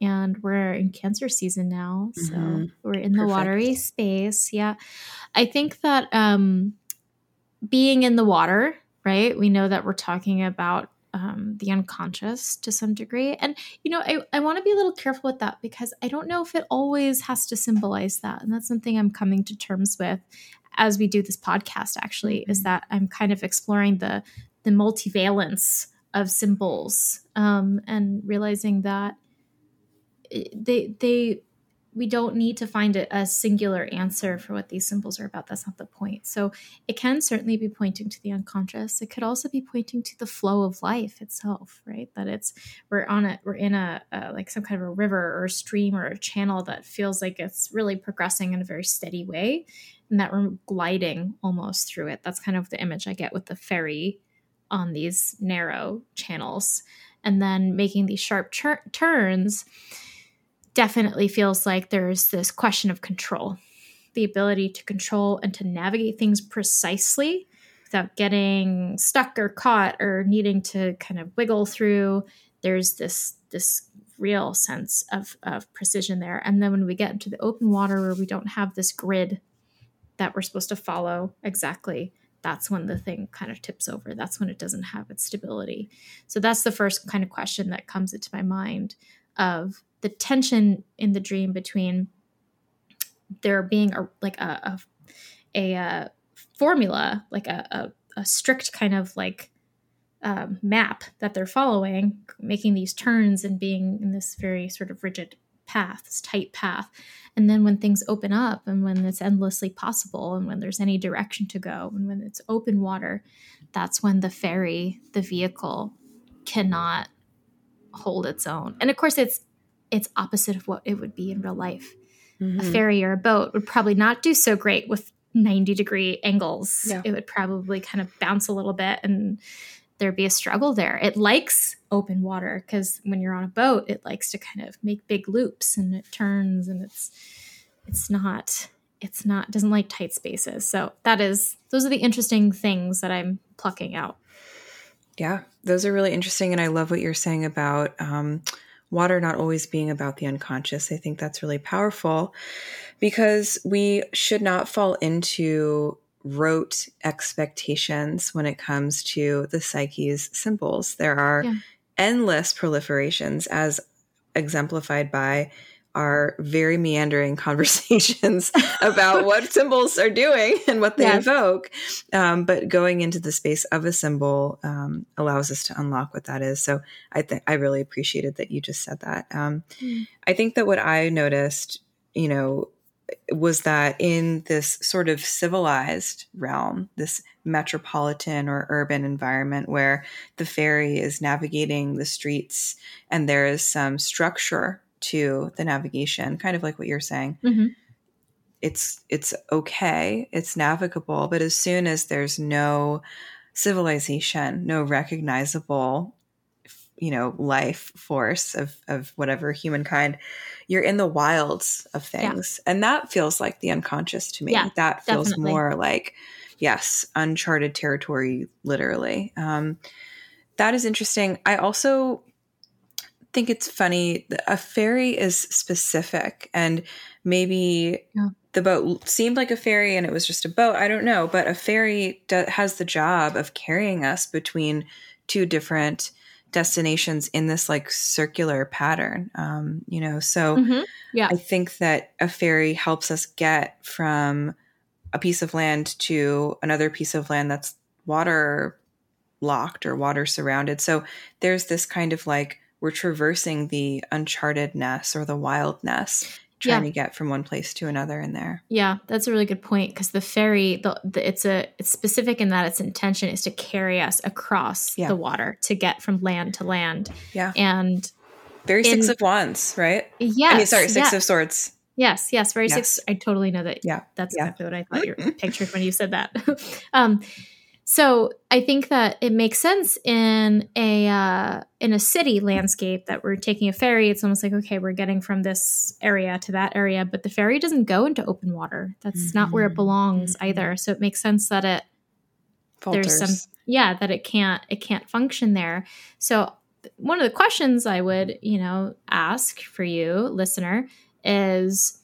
Speaker 1: and we're in cancer season now so mm-hmm. we're in Perfect. the watery space yeah i think that um being in the water right we know that we're talking about um, the unconscious to some degree. And, you know, I, I want to be a little careful with that because I don't know if it always has to symbolize that. And that's something I'm coming to terms with as we do this podcast, actually, mm-hmm. is that I'm kind of exploring the, the multivalence of symbols um, and realizing that they, they, we don't need to find a, a, singular answer for what these symbols are about. That's not the point. So it can certainly be pointing to the unconscious. It could also be pointing to the flow of life itself, right? That it's we're on it, we're in a, a like some kind of a river or a stream or a channel that feels like it's really progressing in a very steady way, and that we're gliding almost through it. That's kind of the image I get with the ferry on these narrow channels, and then making these sharp turns definitely feels like there's this question of control. The ability to control and to navigate things precisely without getting stuck or caught or needing to kind of wiggle through there's this this real sense of, of precision there. And then when we get into the open water where we don't have this grid that we're supposed to follow exactly that's when the thing kind of tips over. That's when it doesn't have its stability. So that's the first kind of question that comes into my mind of the tension in the dream between there being a like a a, a, uh, formula, like a, a, a, strict kind of like um, map that they're following, making these turns and being in this very sort of rigid path, this tight path. And then when things open up and when it's endlessly possible and when there's any direction to go and when it's open water, that's when the ferry, the vehicle, cannot hold its own. And of course, it's it's opposite of what it would be in real life. Mm-hmm. A ferry or a boat would probably not do so great with 90 degree angles. Yeah. It would probably kind of bounce a little bit and there'd be a struggle there. It likes open water because when you're on a boat, it likes to kind of make big loops and it turns and it's it's not it's not doesn't like tight spaces. So that is those are the interesting things that I'm plucking out.
Speaker 2: Yeah, those are really interesting, and I love what you're saying about um, water not always being about the unconscious. I think that's really powerful because we should not fall into rote expectations when it comes to the psyche's symbols. There are yeah. endless proliferations, as exemplified by our very meandering conversations about what symbols are doing and what they yes. evoke. Um, but going into the space of a symbol um, allows us to unlock what that is. So I think I really appreciated that you just said that. Um, mm. I think that what I noticed, you know, was that in this sort of civilized realm, this metropolitan or urban environment where the ferry is navigating the streets and there is some structure to the navigation, kind of like what you're saying. Mm-hmm. It's it's okay, it's navigable, but as soon as there's no civilization, no recognizable you know life force of of whatever humankind you're in the wilds of things yeah. and that feels like the unconscious to me yeah, that feels definitely. more like yes uncharted territory literally um that is interesting i also think it's funny. A ferry is specific, and maybe yeah. the boat seemed like a ferry and it was just a boat. I don't know, but a ferry do- has the job of carrying us between two different destinations in this like circular pattern. Um, you know, so mm-hmm. yeah, I think that a ferry helps us get from a piece of land to another piece of land that's water locked or water surrounded. So there's this kind of like we're traversing the unchartedness or the wildness trying yeah. to get from one place to another in there.
Speaker 1: Yeah, that's a really good point because the ferry, the, the, it's a it's specific in that its intention is to carry us across yeah. the water to get from land to land.
Speaker 2: Yeah,
Speaker 1: and
Speaker 2: very in, six of wands, right?
Speaker 1: Yeah,
Speaker 2: I mean, sorry, six of swords.
Speaker 1: Yes, yes, very yes. six. I totally know that. Yeah, that's yeah. exactly what I thought you pictured when you said that. um, so I think that it makes sense in a uh, in a city landscape that we're taking a ferry. It's almost like okay, we're getting from this area to that area, but the ferry doesn't go into open water. That's mm-hmm. not where it belongs mm-hmm. either. So it makes sense that it Falters. there's some yeah that it can't it can't function there. So one of the questions I would you know ask for you listener is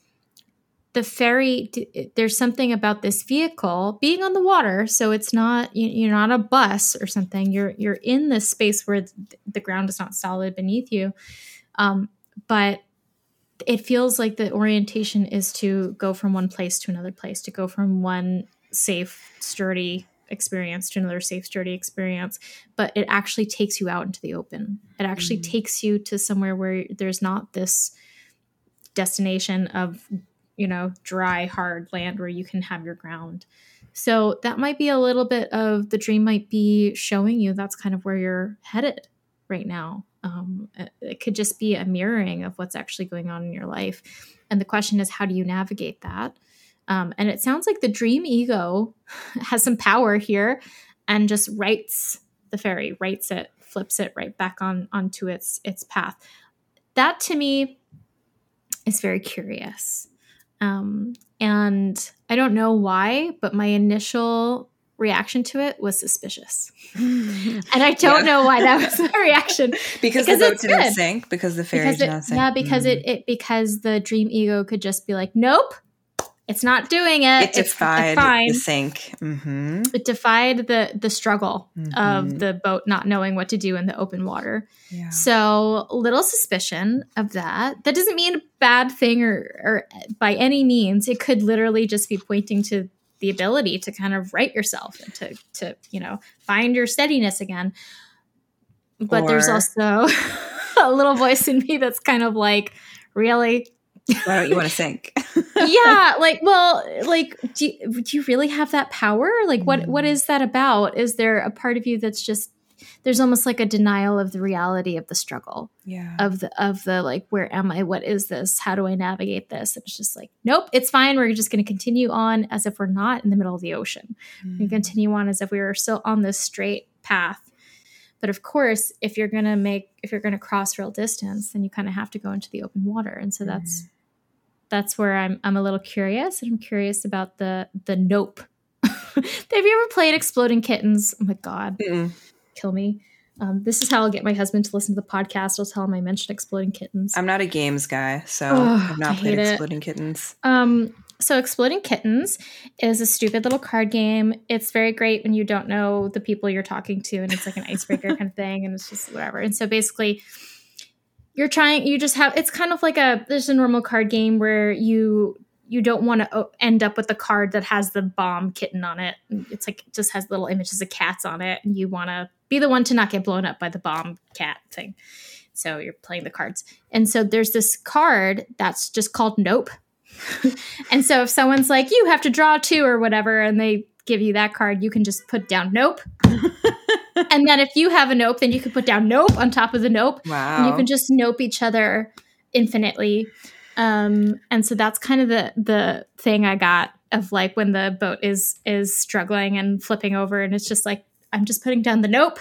Speaker 1: the ferry there's something about this vehicle being on the water so it's not you're not a bus or something. You're you're in this space where the ground is not solid beneath you. Um, but it feels like the orientation is to go from one place to another place to go from one safe sturdy experience to another safe sturdy experience. But it actually takes you out into the open. It actually mm-hmm. takes you to somewhere where there's not this destination of you know, dry, hard land where you can have your ground. So that might be a little bit of the dream might be showing you that's kind of where you're headed right now. Um, it could just be a mirroring of what's actually going on in your life. And the question is, how do you navigate that? Um, and it sounds like the dream ego has some power here and just rights the ferry, rights it, flips it right back on onto its its path. That to me is very curious. Um, and I don't know why, but my initial reaction to it was suspicious. and I don't yeah. know why that was my reaction.
Speaker 2: because, because the boat didn't good. sink, because the ferry did not sink.
Speaker 1: Yeah, because mm. it, it because the dream ego could just be like, nope, it's not doing it.
Speaker 2: It defied it's, the sink. Mm-hmm.
Speaker 1: It defied the the struggle mm-hmm. of the boat not knowing what to do in the open water. Yeah. So little suspicion of that. That doesn't mean a bad thing or, or by any means. It could literally just be pointing to the ability to kind of right yourself and to to you know find your steadiness again. But or, there's also a little voice in me that's kind of like, really
Speaker 2: why don't you want to sink?
Speaker 1: yeah, like, well, like, do you, do you really have that power? Like, what what is that about? Is there a part of you that's just there's almost like a denial of the reality of the struggle.
Speaker 2: Yeah.
Speaker 1: Of the of the like, where am I? What is this? How do I navigate this? And it's just like, nope, it's fine. We're just going to continue on as if we're not in the middle of the ocean. Mm. We continue on as if we were still on this straight path but of course, if you're going to make, if you're going to cross real distance, then you kind of have to go into the open water. And so that's, mm that's where I'm I'm a little curious, and I'm curious about the the nope. Have you ever played Exploding Kittens? Oh my god, Mm-mm. kill me. Um, this is how I'll get my husband to listen to the podcast. I'll tell him I mentioned Exploding Kittens.
Speaker 2: I'm not a games guy, so I've not played Exploding it. Kittens.
Speaker 1: Um, so Exploding Kittens is a stupid little card game. It's very great when you don't know the people you're talking to, and it's like an icebreaker kind of thing, and it's just whatever. And so basically, you're trying you just have it's kind of like a there's a normal card game where you you don't want to oh, end up with a card that has the bomb kitten on it. It's like it just has little images of cats on it and you want to be the one to not get blown up by the bomb cat thing. So you're playing the cards. And so there's this card that's just called nope. And so if someone's like you have to draw two or whatever and they give you that card you can just put down nope and then if you have a nope, then you can put down nope on top of the nope.
Speaker 2: Wow.
Speaker 1: And you can just nope each other infinitely. Um, and so that's kind of the the thing I got of like when the boat is is struggling and flipping over, and it's just like I'm just putting down the nope,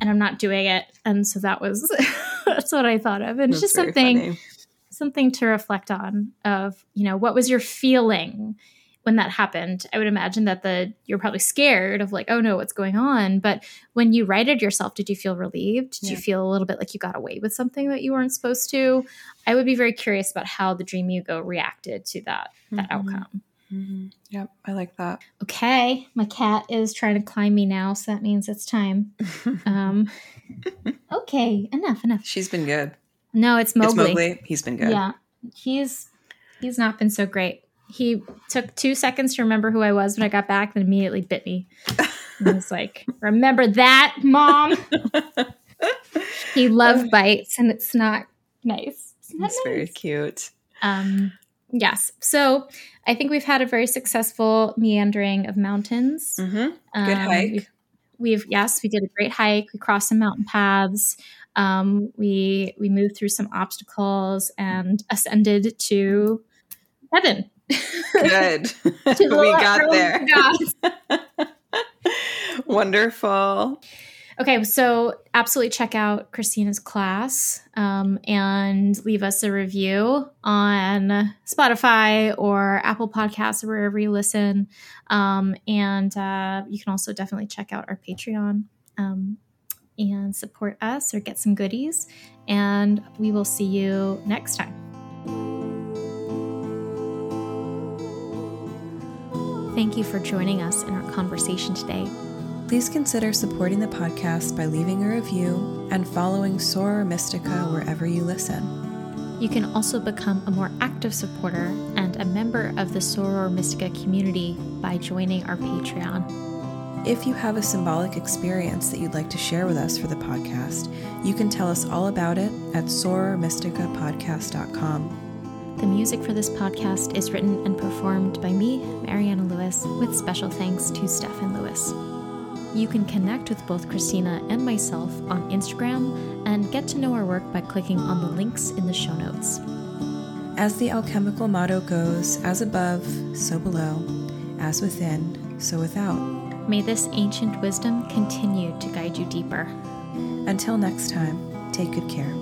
Speaker 1: and I'm not doing it. And so that was that's what I thought of, and it's just something funny. something to reflect on. Of you know what was your feeling when that happened i would imagine that the you're probably scared of like oh no what's going on. But when you righted yourself did you feel relieved? Did yeah. you feel a little bit like you got away with something that you weren't supposed to? I would be very curious about how the dream ego reacted to that that mm-hmm. outcome.
Speaker 2: Mm-hmm. yep i like that.
Speaker 1: Okay my cat is trying to climb me now so that means it's time. Um okay enough enough.
Speaker 2: She's been good.
Speaker 1: No it's mowgli,
Speaker 2: it's mowgli. he's been good.
Speaker 1: Yeah he's he's not been so great he took two seconds to remember who I was when I got back, then immediately bit me. And I was like, "Remember that, mom?" he love bites, and it's not nice.
Speaker 2: It's not nice. very cute.
Speaker 1: Um, yes. So I think we've had a very successful meandering of mountains.
Speaker 2: Mm-hmm. Good um, hike.
Speaker 1: We've, we've, yes, we did a great hike. We crossed some mountain paths. Um, we we moved through some obstacles and ascended to heaven.
Speaker 2: Good. we got there. Wonderful.
Speaker 1: Okay, so absolutely check out Cristina's class um, and leave us a review on Spotify or Apple Podcasts or wherever you listen. Um, and uh, you can also definitely check out our Patreon um, and support us or get some goodies. And we will see you next time. Thank you for joining us in our conversation today.
Speaker 2: Please consider supporting the podcast by leaving a review and following Soror Mystica wherever you listen.
Speaker 1: You can also become a more active supporter and a member of the Soror Mystica community by joining our Patreon.
Speaker 2: If you have a symbolic experience that you'd like to share with us for the podcast, you can tell us all about it at sorormysticapodcast.com.
Speaker 1: The music for this podcast is written and performed by me, Mariana Louis, with special thanks to Stefan Louis. You can connect with both Cristina and myself on Instagram and get to know our work by clicking on the links in the show notes.
Speaker 2: As the alchemical motto goes, as above, so below, as within, so without.
Speaker 1: May this ancient wisdom continue to guide you deeper.
Speaker 2: Until next time, take good care.